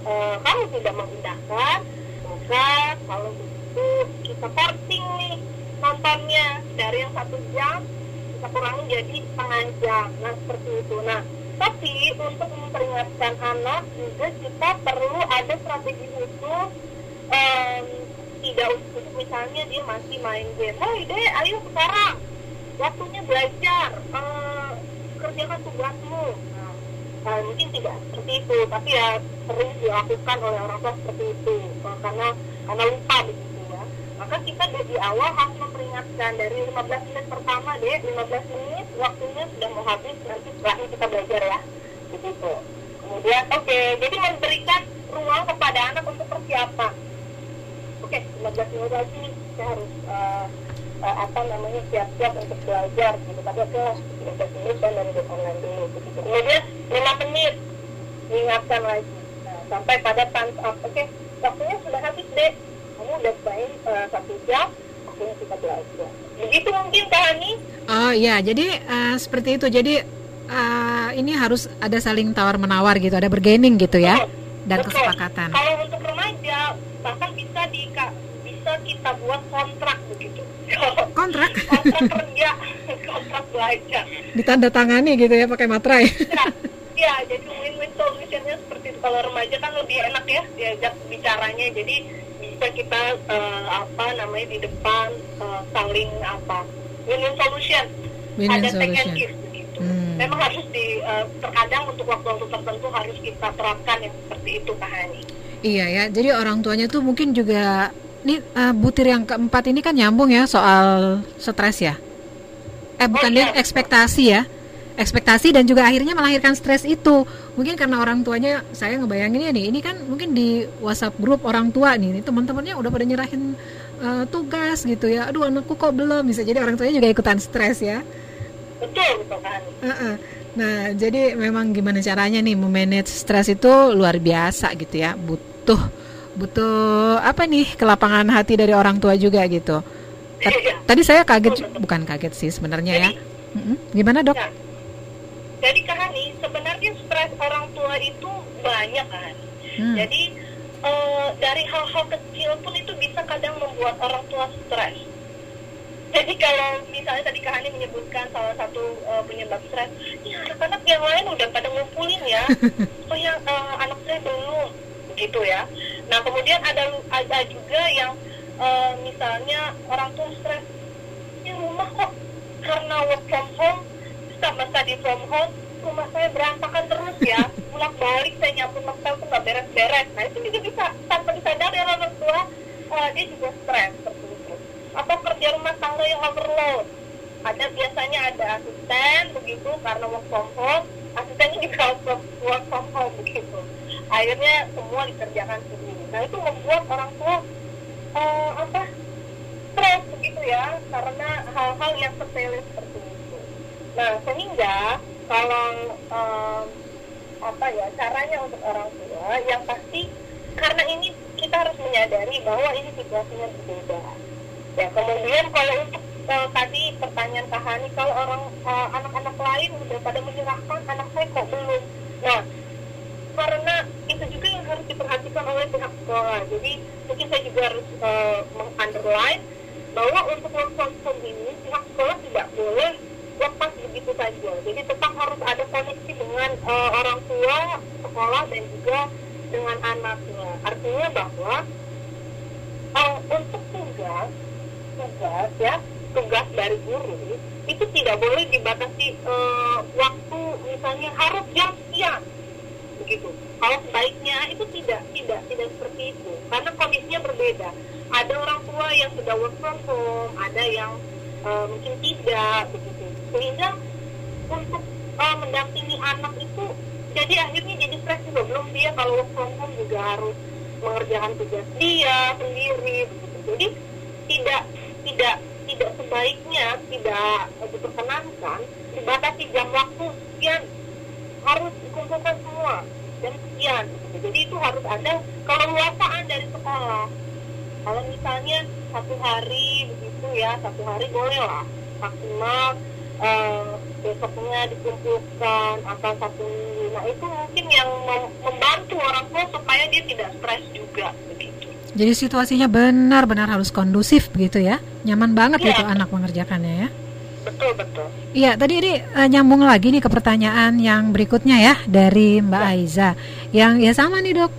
eh, kamu tidak mengindahkan, maka kalau begitu kita porting nih nontonnya dari yang satu jam kita kurangi jadi setengah jam. Nah seperti itu. Nah tapi untuk memperingatkan anak juga kita perlu ada strategi khusus em, tidak untuk misalnya dia masih main game. Oh ide, ayo sekarang waktunya belajar. eh, kerjakan tugasmu. Eh, mungkin tidak seperti itu, tapi ya sering dilakukan oleh orang tua seperti itu eh, karena karena lupa begitu ya. Maka kita dari awal harus memperingatkan dari 15 menit pertama deh, 15 menit waktunya sudah mau habis nanti setelahnya kita belajar ya, begitu. Kemudian oke, jadi memberikan ruang kepada anak untuk persiapan. Oke, 15 menit lagi saya harus eh, eh, apa namanya siap-siap untuk belajar gitu. Tapi oke lah, 15 menit saya main game online dulu begitu. Kemudian 5 menit diingatkan lagi. Nah, sampai pada times up. Oke, waktunya sudah habis deh. Kamu udah main eh, satu jam, waktunya kita belajar. Begitu mungkin Kak Ani. Oh iya, jadi eh, seperti itu. Jadi eh, ini harus ada saling tawar menawar gitu, ada bergaining gitu ya, dan Betul. kesepakatan. Kalau untuk remaja, bahkan bisa di kita buat kontrak begitu. Kontrak kontrak kerja, kontrak belajar. ditandatangani gitu ya pakai materai. Ya, ya jadi win-win solutionnya seperti itu. Kalau remaja kan lebih enak ya diajak bicaranya. Jadi bisa kita eh, apa namanya di depan eh, saling apa win-win solution. Win-win Ada take and solution. give begitu. Hmm. Memang harus di eh, terkadang untuk waktu-waktu tertentu harus kita terapkan yang seperti itu Kak Hani. Iya ya, jadi orang tuanya tuh mungkin juga ini eh, butir yang keempat ini kan nyambung ya soal stres ya. Eh bukan Oh, betul. ekspektasi ya. Ekspektasi dan juga akhirnya melahirkan stres itu. Mungkin karena orang tuanya saya ngebayanginnya nih, ini kan mungkin di WhatsApp grup orang tua nih, ini teman-temannya udah pada nyerahin eh, tugas gitu ya. Aduh anakku kok belum bisa jadi orang tuanya juga ikutan stres ya. Betul betul Kak Hani. Heeh. Nah, jadi memang gimana caranya nih memanage stres itu luar biasa gitu ya. Butuh butuh apa nih kelapangan hati dari orang tua juga gitu. Ta- Iya. Tadi saya kaget bukan kaget sih sebenarnya ya. Gimana, Dok? Ya. Jadi Kak Hani, sebenarnya stres orang tua itu banyak kan. Hmm. Jadi eh, dari hal-hal kecil pun itu bisa kadang membuat orang tua stres. Jadi kalau misalnya tadi Kak Hani menyebutkan salah satu eh, penyebab stres, ya anak-anak yang lain udah pada ngumpulin ya, oh yang eh, anak saya belum, begitu ya. Nah kemudian ada ada juga yang eh, misalnya orang tua stres, ini rumah kok karena work from home, sama study from home, rumah saya berantakan terus ya, bolak balik saya nyapu beres nah itu juga bisa tanpa disadari orang tua eh, dia juga stres seperti itu atau kerja rumah tangga yang overload? Ada biasanya ada asisten begitu karena work from home asistennya juga work, work from home begitu akhirnya semua dikerjakan sendiri. Nah itu membuat orang tua eh, apa stres begitu ya karena hal-hal yang sepele seperti itu. Nah sehingga kalau em, apa ya caranya untuk orang tua yang pasti karena ini kita harus menyadari bahwa ini situasinya berbeda. Ya kemudian kalau untuk eh, tadi pertanyaan Kak Hani kalau orang anak-anak lain udah pada menyerahkan anak saya kok belum? Nah karena itu juga yang harus diperhatikan oleh pihak sekolah. Jadi mungkin saya juga harus eh, meng-underline bahwa untuk home ini pihak sekolah tidak boleh lepas begitu saja. Jadi tetap harus ada koneksi dengan eh, orang tua sekolah dan juga dengan anaknya. Artinya bahwa eh, untuk tugas tugas ya tugas dari guru itu tidak boleh dibatasi eh, waktu misalnya harus jam sekian begitu. Kalau sebaiknya itu tidak tidak tidak seperti itu. Karena kondisinya berbeda. Ada orang tua yang sudah work from home ada yang eh, mungkin tidak begitu. Sehingga untuk eh, mendampingi anak itu jadi akhirnya jadi stres juga. Belum dia kalau work from home juga harus mengerjakan tugas dia sendiri begitu. Jadi tidak tidak tidak sebaiknya tidak diperkenankan dibatasi jam waktu sekian harus dikumpulkan semua dan sekian gitu. jadi itu harus ada keleluasaan dari sekolah kalau misalnya satu hari begitu ya satu hari boleh lah maksimal eh, besoknya dikumpulkan atau satu minggu nah itu mungkin yang mem- membantu orang tua supaya dia tidak stres juga begitu Jadi situasinya benar-benar harus kondusif begitu ya. Nyaman banget Iya. gitu anak mengerjakannya ya. Betul betul Iya, tadi ini eh, nyambung lagi nih ke pertanyaan yang berikutnya ya dari Mbak Aiza. Yang ya sama nih, Dok.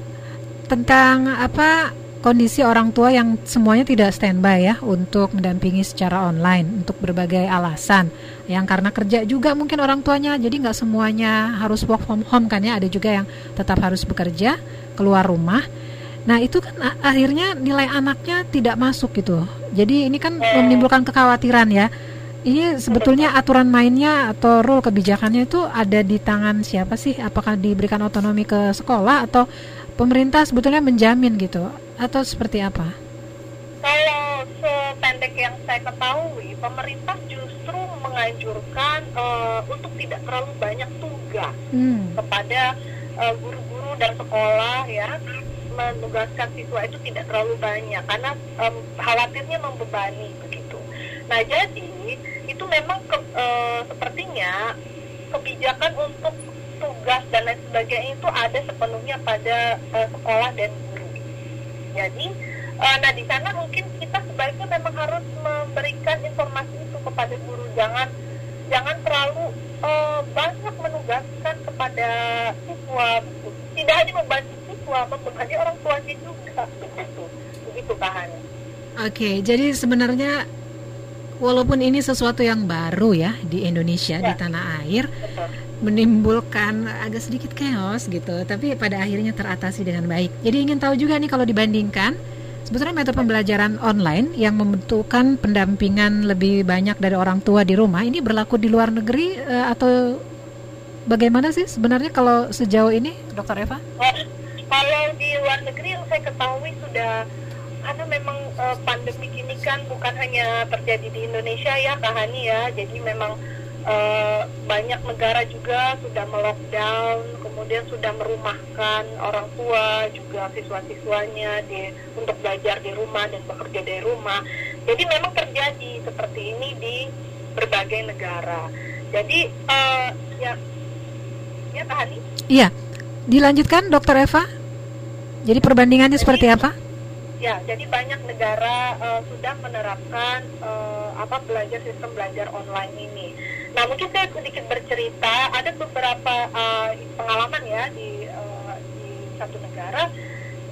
Tentang apa kondisi orang tua yang semuanya tidak standby ya untuk mendampingi secara online untuk berbagai alasan. Yang karena kerja juga mungkin orang tuanya jadi nggak semuanya harus work from home kan ya. Ada juga yang tetap harus bekerja keluar rumah. Nah itu kan akhirnya nilai anaknya tidak masuk gitu. Jadi ini kan menimbulkan kekhawatiran ya. Ini sebetulnya aturan mainnya atau rule kebijakannya itu ada di tangan siapa sih? Apakah diberikan otonomi ke sekolah atau pemerintah sebetulnya menjamin gitu? Atau seperti apa? Kalau sependek yang saya ketahui, pemerintah justru menganjurkan eh, untuk tidak terlalu banyak tugas Hmm. kepada eh, guru-guru dan sekolah ya menugaskan siswa itu tidak terlalu banyak karena em, khawatirnya membebani begitu. Nah jadi itu memang ke- eh, sepertinya kebijakan untuk tugas dan lain sebagainya itu ada sepenuhnya pada eh, sekolah dan guru. Jadi, eh, nah di sana mungkin kita sebaiknya memang harus memberikan informasi itu kepada guru. Jangan jangan terlalu eh, banyak menugaskan kepada siswa. Tidak hanya membantu siswa, membebani orang tuanya juga. Begitu, begitu Hani. Oke, jadi sebenarnya walaupun ini sesuatu yang baru ya di Indonesia di Ya. tanah air Betul. menimbulkan agak sedikit chaos gitu, tapi pada akhirnya teratasi dengan baik. Jadi ingin tahu juga nih kalau dibandingkan sebetulnya metode pembelajaran online yang membutuhkan pendampingan lebih banyak dari orang tua di rumah ini berlaku di luar negeri eh, atau bagaimana sih sebenarnya kalau sejauh ini, Dokter Eva? Oh, kalau di luar negeri yang saya ketahui sudah karena memang eh, pandemi ini kan bukan hanya terjadi di Indonesia ya Kak Hani ya. Jadi memang eh, banyak negara juga sudah melockdown kemudian sudah merumahkan orang tua juga siswa-siswanya di untuk belajar di rumah dan bekerja dari rumah. Jadi memang terjadi seperti ini di berbagai negara. Jadi eh, ya ya Kak Hani? Iya, dilanjutkan Dokter Eva. Jadi perbandingannya seperti apa? Ya, jadi banyak negara eh, sudah menerapkan eh, apa belajar sistem belajar online ini. Nah, mungkin saya sedikit bercerita. Ada beberapa eh, pengalaman ya di eh, di satu negara.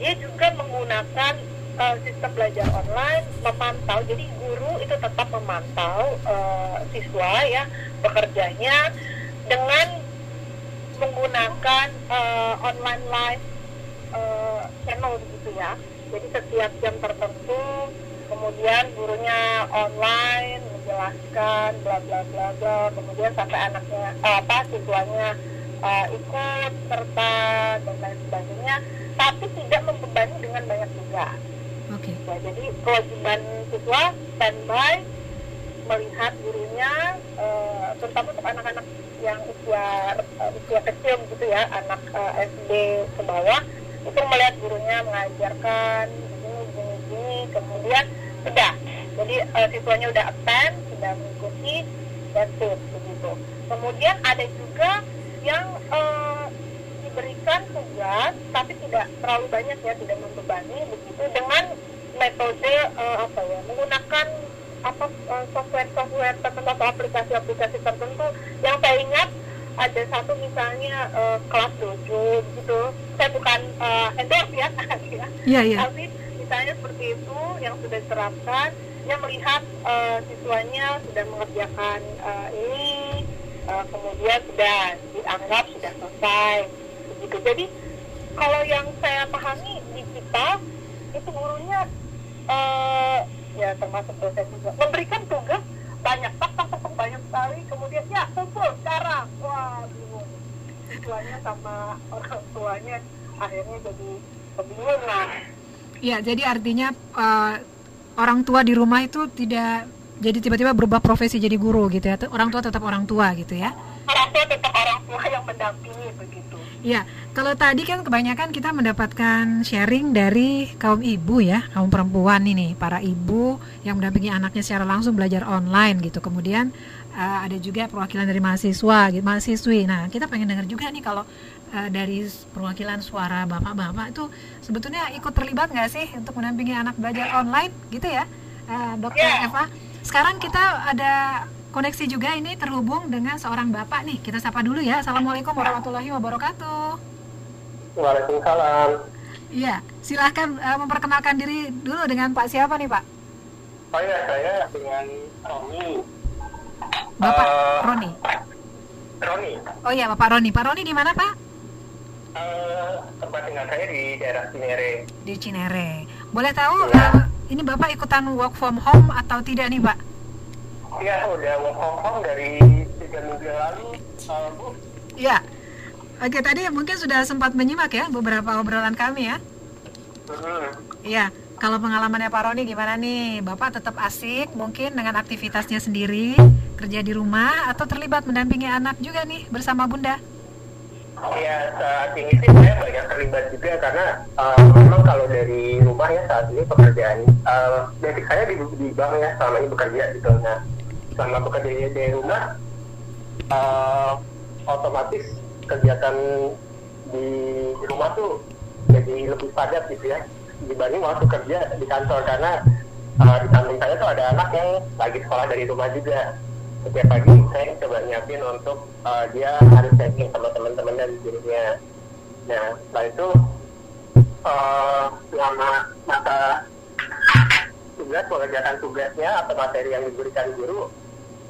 Dia juga menggunakan eh, sistem belajar online, memantau. Jadi guru itu tetap memantau eh, siswa ya bekerjanya dengan menggunakan eh, online live eh, channel gitu ya. Jadi setiap jam tertentu kemudian gurunya online menjelaskan bla bla bla bla. Kemudian sampai anaknya eh, apa siswanya eh, ikut serta dan lain sebagainya. Tapi tidak membebani dengan banyak tugas Oke. ya, jadi kewajiban siswa standby melihat gurunya eh, terutama untuk anak-anak yang usia eh, usia kecil gitu ya anak eh, SD ke bawah itu melihat gurunya mengajarkan begini begini begini kemudian sudah jadi eh, siswanya udah attend sudah mengikuti it begitu. Kemudian ada juga yang eh, diberikan tugas tapi tidak terlalu banyak ya tidak membebani begitu dengan metode eh, apa ya menggunakan apa software-software tertentu atau aplikasi-aplikasi tertentu yang saya ingat ada satu misalnya eh, kelas dojo gitu. Saya bukan eh, endorse ya ya. Iya, iya. tapi misalnya seperti itu yang sudah diterapkan yang melihat eh, siswanya sudah mengerjakan eh, ini eh, kemudian sudah dianggap sudah selesai begitu jadi kalau yang saya pahami di kita itu gurunya eh, ya termasuk dosen juga memberikan tugas banyak tak, banyak sekali. Kemudian ya kumpul sekarang wah bingung siswanya sama orang tuanya akhirnya jadi kebingungan Iya, jadi artinya eh, orang tua di rumah itu tidak jadi tiba-tiba berubah profesi jadi guru gitu ya. Orang tua tetap orang tua gitu ya. orang tua tetap orang tua yang mendampingi begitu Iya, kalau tadi kan kebanyakan kita mendapatkan sharing dari kaum ibu ya, kaum perempuan ini, para ibu yang mendampingi anaknya secara langsung belajar online gitu. Kemudian eh, ada juga perwakilan dari mahasiswa, gitu, mahasiswi. Nah, kita pengen dengar juga nih kalau eh, dari perwakilan suara bapak-bapak itu sebetulnya ikut terlibat nggak sih untuk mendampingi anak belajar online gitu ya, Eh, Dokter Ya. Eva? Sekarang kita ada koneksi juga ini terhubung dengan seorang bapak nih. Kita sapa dulu ya. Assalamualaikum warahmatullahi wabarakatuh. Waalaikumsalam. Iya, silahkan eh, memperkenalkan diri dulu dengan Pak siapa nih Pak? Oh ya, saya dengan Roni. Bapak Eh, Roni. Roni. Oh iya Bapak Roni. Pak Roni di mana Pak? Eh, tempat tinggal saya di daerah Cinere. Di Cinere. Boleh tahu Iya. eh, ini Bapak ikutan work from home atau tidak nih Pak? Iya, udah work from home dari tiga minggu lalu. Eh, Bu, Iya. Oke tadi mungkin sudah sempat menyimak ya beberapa obrolan kami ya. hmm, Iya. Kalau pengalamannya Pak Roni gimana nih? Bapak tetap asik mungkin dengan aktivitasnya sendiri kerja di rumah atau terlibat mendampingi anak juga nih bersama Bunda? Iya, saat ini sih saya banyak terlibat juga karena eh, memang kalau dari rumah ya saat ini pekerjaan eh, basic saya di, di bank ya selama ini bekerja gitu. Nah, selama bekerja dari rumah eh, otomatis kegiatan di rumah tuh jadi lebih padat gitu ya dibanding waktu kerja di kantor karena eh, di samping saya tuh ada anak yang lagi sekolah dari rumah juga setiap pagi saya coba nyiapin untuk eh, dia harus checking sama teman-teman dan gurunya. Nah setelah itu eh, selama masa tugas mengerjakan tugasnya atau materi yang diberikan guru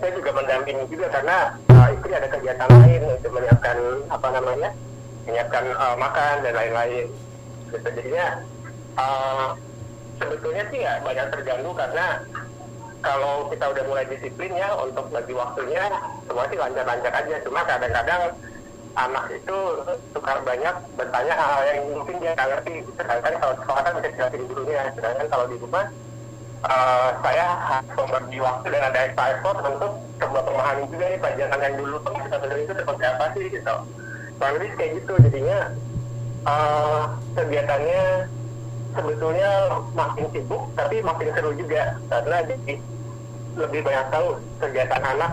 saya juga mendampingi juga karena uh, istri ada kegiatan lain untuk menyiapkan apa namanya menyiapkan uh, makan dan lain-lain. Gitu jadinya uh, sebetulnya sih ya banyak terganggu karena kalau kita udah mulai disiplin ya untuk bagi waktunya semua sih lancar-lancar aja. Cuma kadang-kadang anak itu suka banyak bertanya hal-hal yang mungkin dia nggak ngerti. Sedangkan kalau sekolah kan bisa dijelasin gurunya. Sedangkan kalau di rumah eh, saya harus membagi waktu dan ada extra effort untuk coba memahami juga nih pelajaran yang dulu. Kita pelajari itu seperti apa sih gitu. Kurang lebih kayak gitu jadinya. Eh, kegiatannya sebetulnya makin sibuk tapi makin seru juga. Karena jadi lebih banyak tahu kegiatan anak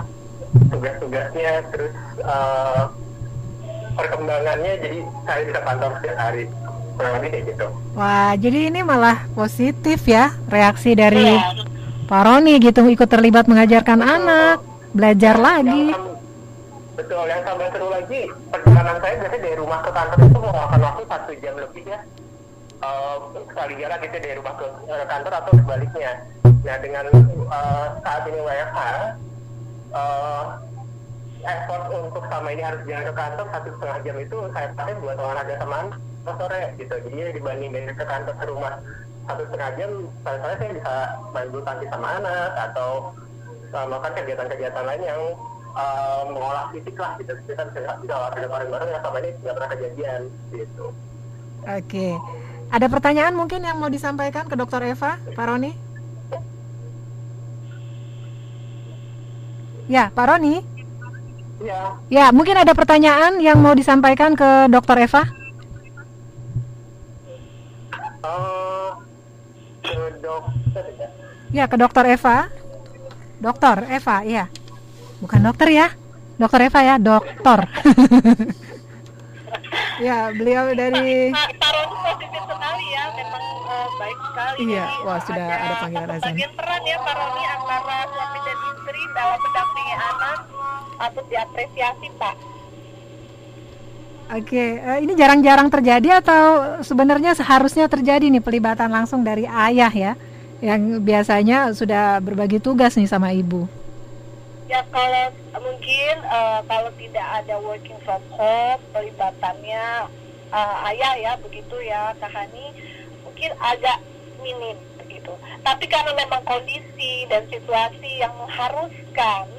tugas-tugasnya terus eh, perkembangannya jadi saya bisa pantau setiap hari. Kurang lebih kayak gitu. Wah, jadi ini malah positif ya reaksi dari Iya. Pak Roni gitu ikut terlibat mengajarkan anak, belajar lagi. Yang betul yang tambah seru lagi perjalanan saya biasanya dari rumah ke kantor itu memakan waktu satu jam lebih ya. Eh, sekali jalan gitu dari rumah ke ke kantor atau sebaliknya nah dengan eh, saat ini WFH eh, effort untuk sama ini harus jalan ke kantor satu setengah jam itu saya pakai buat olahraga anak sore gitu jadi dibanding dari ke kantor ke rumah satu setengah jam saya saya bisa main bulu tangkis sama anak atau uh, melakukan kegiatan-kegiatan lain yang uh, mengolah fisik lah gitu kita bisa bisa olahraga bareng-bareng yang sama ini nggak pernah kejadian gitu Oke. Ada pertanyaan mungkin yang mau disampaikan ke Dokter Eva, Pak Roni? Ya, Pak Roni. ya Ya, mungkin ada pertanyaan yang mau disampaikan ke Dokter Eva? uh, ke dokter ya Ya, ke Dokter Eva. Dokter Eva, iya. Bukan dokter ya. Dokter Eva ya, dokter. ya, beliau dari Pak Pak Roni positif sekali ya, memang eh, baik sekali. Iya, Jadi, wah, sudah ada panggilan azan. Bagian peran ya Pak Roni antara suami dan istri dalam mendampingi anak patut diapresiasi Pak. Oke, eh, ini jarang-jarang terjadi atau sebenarnya seharusnya terjadi nih pelibatan langsung dari ayah ya, yang biasanya sudah berbagi tugas nih sama ibu. Ya kalau mungkin eh, kalau tidak ada working from home pelibatannya eh, ayah ya begitu ya Kak Hani mungkin agak minim begitu. Tapi karena memang kondisi dan situasi yang mengharuskan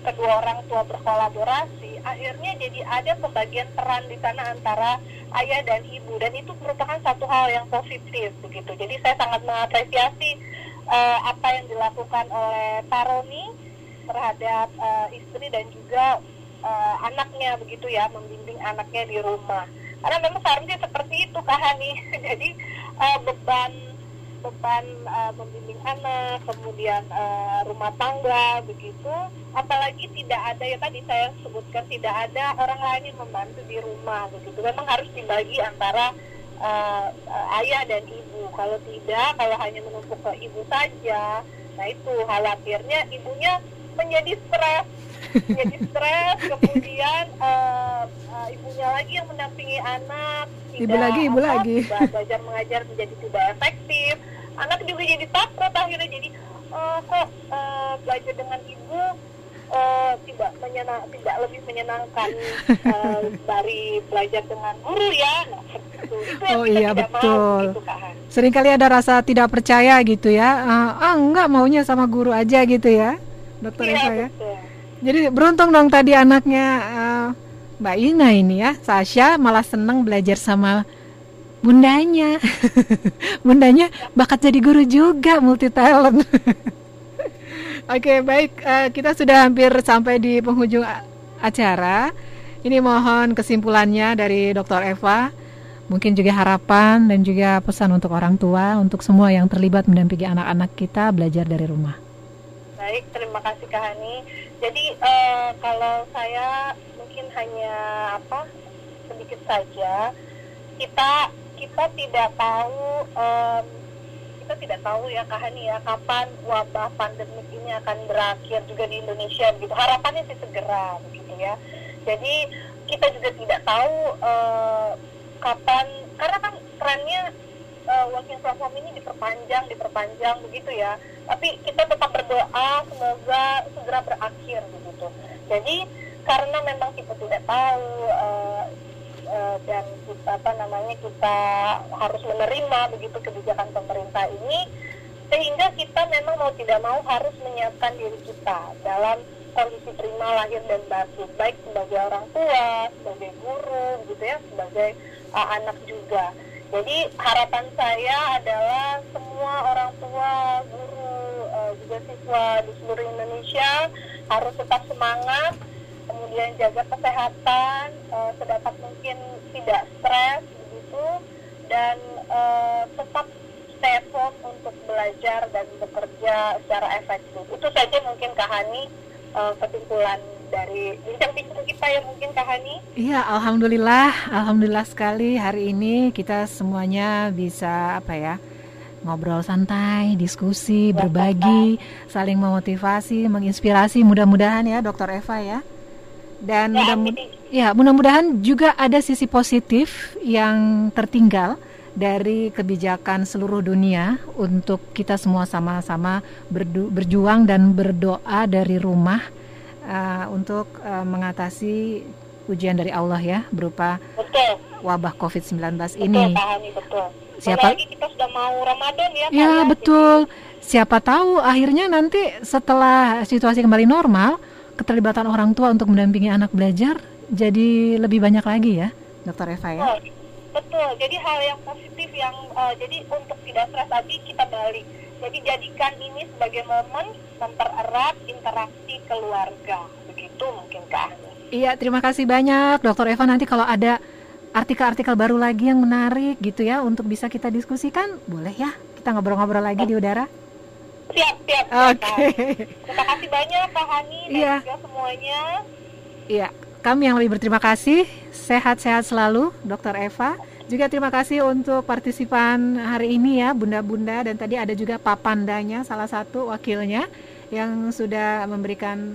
kedua orang tua berkolaborasi, akhirnya jadi ada pembagian peran di sana antara ayah dan ibu dan itu merupakan satu hal yang positif begitu. Jadi saya sangat mengapresiasi eh, apa yang dilakukan oleh Pak Roni terhadap eh, istri dan juga eh, anaknya begitu ya membimbing anaknya di rumah. Karena memang seharusnya seperti itu Kak Hani. Jadi eh, beban beban eh, membimbing anak kemudian eh, rumah tangga begitu. Apalagi tidak ada ya tadi saya sebutkan tidak ada orang lain yang membantu di rumah begitu. Memang harus dibagi antara eh, eh, ayah dan ibu. Kalau tidak kalau hanya menumpuk ke ibu saja nah itu khawatirnya ibunya menjadi stres menjadi stres kemudian eh, eh, ibunya lagi yang mendampingi anak Ibu lagi, ibu apa, lagi. belajar mengajar menjadi tidak efektif anak juga jadi takut akhirnya jadi eh, kok eh, belajar dengan ibu eh, tidak menyenang tidak lebih menyenangkan eh, dari belajar dengan guru ya nah, itu, itu Oh iya, tidak betul. mau gitu Seringkali ada rasa tidak percaya gitu ya. Ah, ah enggak maunya sama guru aja gitu ya, Dokter Eva ya. betul. Jadi beruntung dong tadi anaknya eh, Mbak Ina ini ya, Sasha malah seneng belajar sama bundanya. bundanya bakat jadi guru juga, multi talent. Oke, baik eh, kita sudah hampir sampai di penghujung acara. Ini mohon kesimpulannya dari Dr. Eva. Mungkin juga harapan dan juga pesan untuk orang tua, untuk semua yang terlibat mendampingi anak-anak kita belajar dari rumah. Baik, terima kasih Kak Hani. Jadi eh, kalau saya mungkin hanya apa sedikit saja, kita kita tidak tahu em, kita tidak tahu ya Kak Hani ya kapan wabah pandemik ini akan berakhir juga di Indonesia begitu. Harapannya sih segera begitu ya. Jadi kita juga tidak tahu eh, kapan karena kan trennya eh, working from home ini diperpanjang diperpanjang begitu ya. Tapi kita tetap berdoa semoga segera berakhir begitu. Jadi karena memang kita tidak tahu eh, eh, dan kita apa namanya kita harus menerima begitu kebijakan pemerintah ini sehingga kita memang mau tidak mau harus menyiapkan diri kita dalam kondisi prima lahir dan batin. Baik sebagai orang tua sebagai guru gitu ya sebagai uh, anak juga jadi harapan saya adalah semua orang tua guru uh, juga siswa di seluruh Indonesia harus tetap semangat kemudian jaga kesehatan uh, sedapat mungkin tidak stres begitu dan uh, tetap stay home untuk belajar dan bekerja secara efektif. Itu saja mungkin Kak Hani uh, kesimpulan dari bincang-bincang kita ya mungkin Kak Hani. Iya, alhamdulillah, alhamdulillah sekali hari ini kita semuanya bisa apa ya? ngobrol santai, diskusi, berbagi, saling memotivasi, menginspirasi. Mudah-mudahan ya, Dokter Eva ya. Dan Ya, mudah ya, mudah-mudahan juga ada sisi positif yang tertinggal dari kebijakan seluruh dunia untuk kita semua sama-sama berjuang dan berdoa dari rumah uh, untuk uh, mengatasi ujian dari Allah ya berupa Betul. wabah COVID-19 Betul, ini. Betul. Siapa- Apalagi kita sudah mau Ramadan ya, Ya, ya. betul. Siapa tahu akhirnya nanti setelah situasi kembali normal, keterlibatan orang tua untuk mendampingi anak belajar jadi lebih banyak lagi ya, Dokter Eva ya. Betul, betul. Jadi hal yang positif yang eh, jadi untuk tidak stres tadi kita balik. Jadi jadikan ini sebagai momen mempererat interaksi keluarga. Begitu mungkin Kak Ani. Iya, terima kasih banyak Dokter Eva. Nanti kalau ada artikel-artikel baru lagi yang menarik gitu ya untuk bisa kita diskusikan, boleh ya kita ngobrol-ngobrol lagi di udara. Siap, siap. siap, Oke. Hani. Terima kasih banyak Kak Hani dan Iya. juga semuanya. Iya, kami yang lebih berterima kasih. Sehat-sehat selalu, Dokter Eva. Juga terima kasih untuk partisipan hari ini ya, Bunda-bunda dan tadi ada juga Papandanya salah satu wakilnya yang sudah memberikan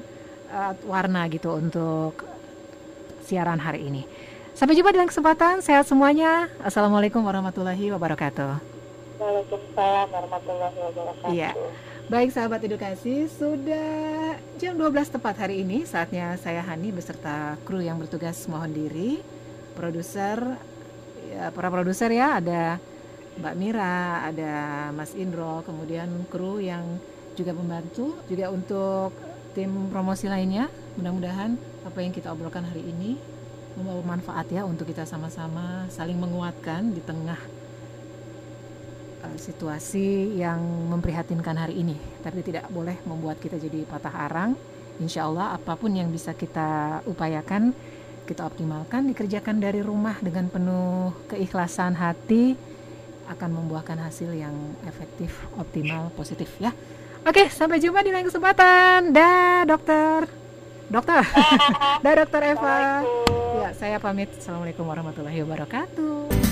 uh, warna gitu untuk siaran hari ini. Sampai jumpa di lain kesempatan. Sehat semuanya. Assalamualaikum warahmatullahi wabarakatuh. Waalaikumsalam warahmatullahi wabarakatuh. Iya. Baik sahabat edukasi, sudah jam 12 tepat hari ini saatnya saya Hani beserta kru yang bertugas mohon diri. Produser ya, para produser ya ada Mbak Mira, ada Mas Indro, kemudian kru yang juga membantu juga untuk tim promosi lainnya. Mudah-mudahan apa yang kita obrolkan hari ini membawa manfaat ya untuk kita sama-sama saling menguatkan di tengah uh, situasi yang memprihatinkan hari ini, tapi tidak boleh membuat kita jadi patah arang. Insya Allah apa pun yang bisa kita upayakan, kita optimalkan, dikerjakan dari rumah dengan penuh keikhlasan hati, akan membuahkan hasil yang efektif, optimal, positif ya. Oke, sampai jumpa di lain kesempatan. Dah, dokter. Dokter. Dah, dokter Eva. Ya, saya pamit. Assalamualaikum warahmatullahi wabarakatuh.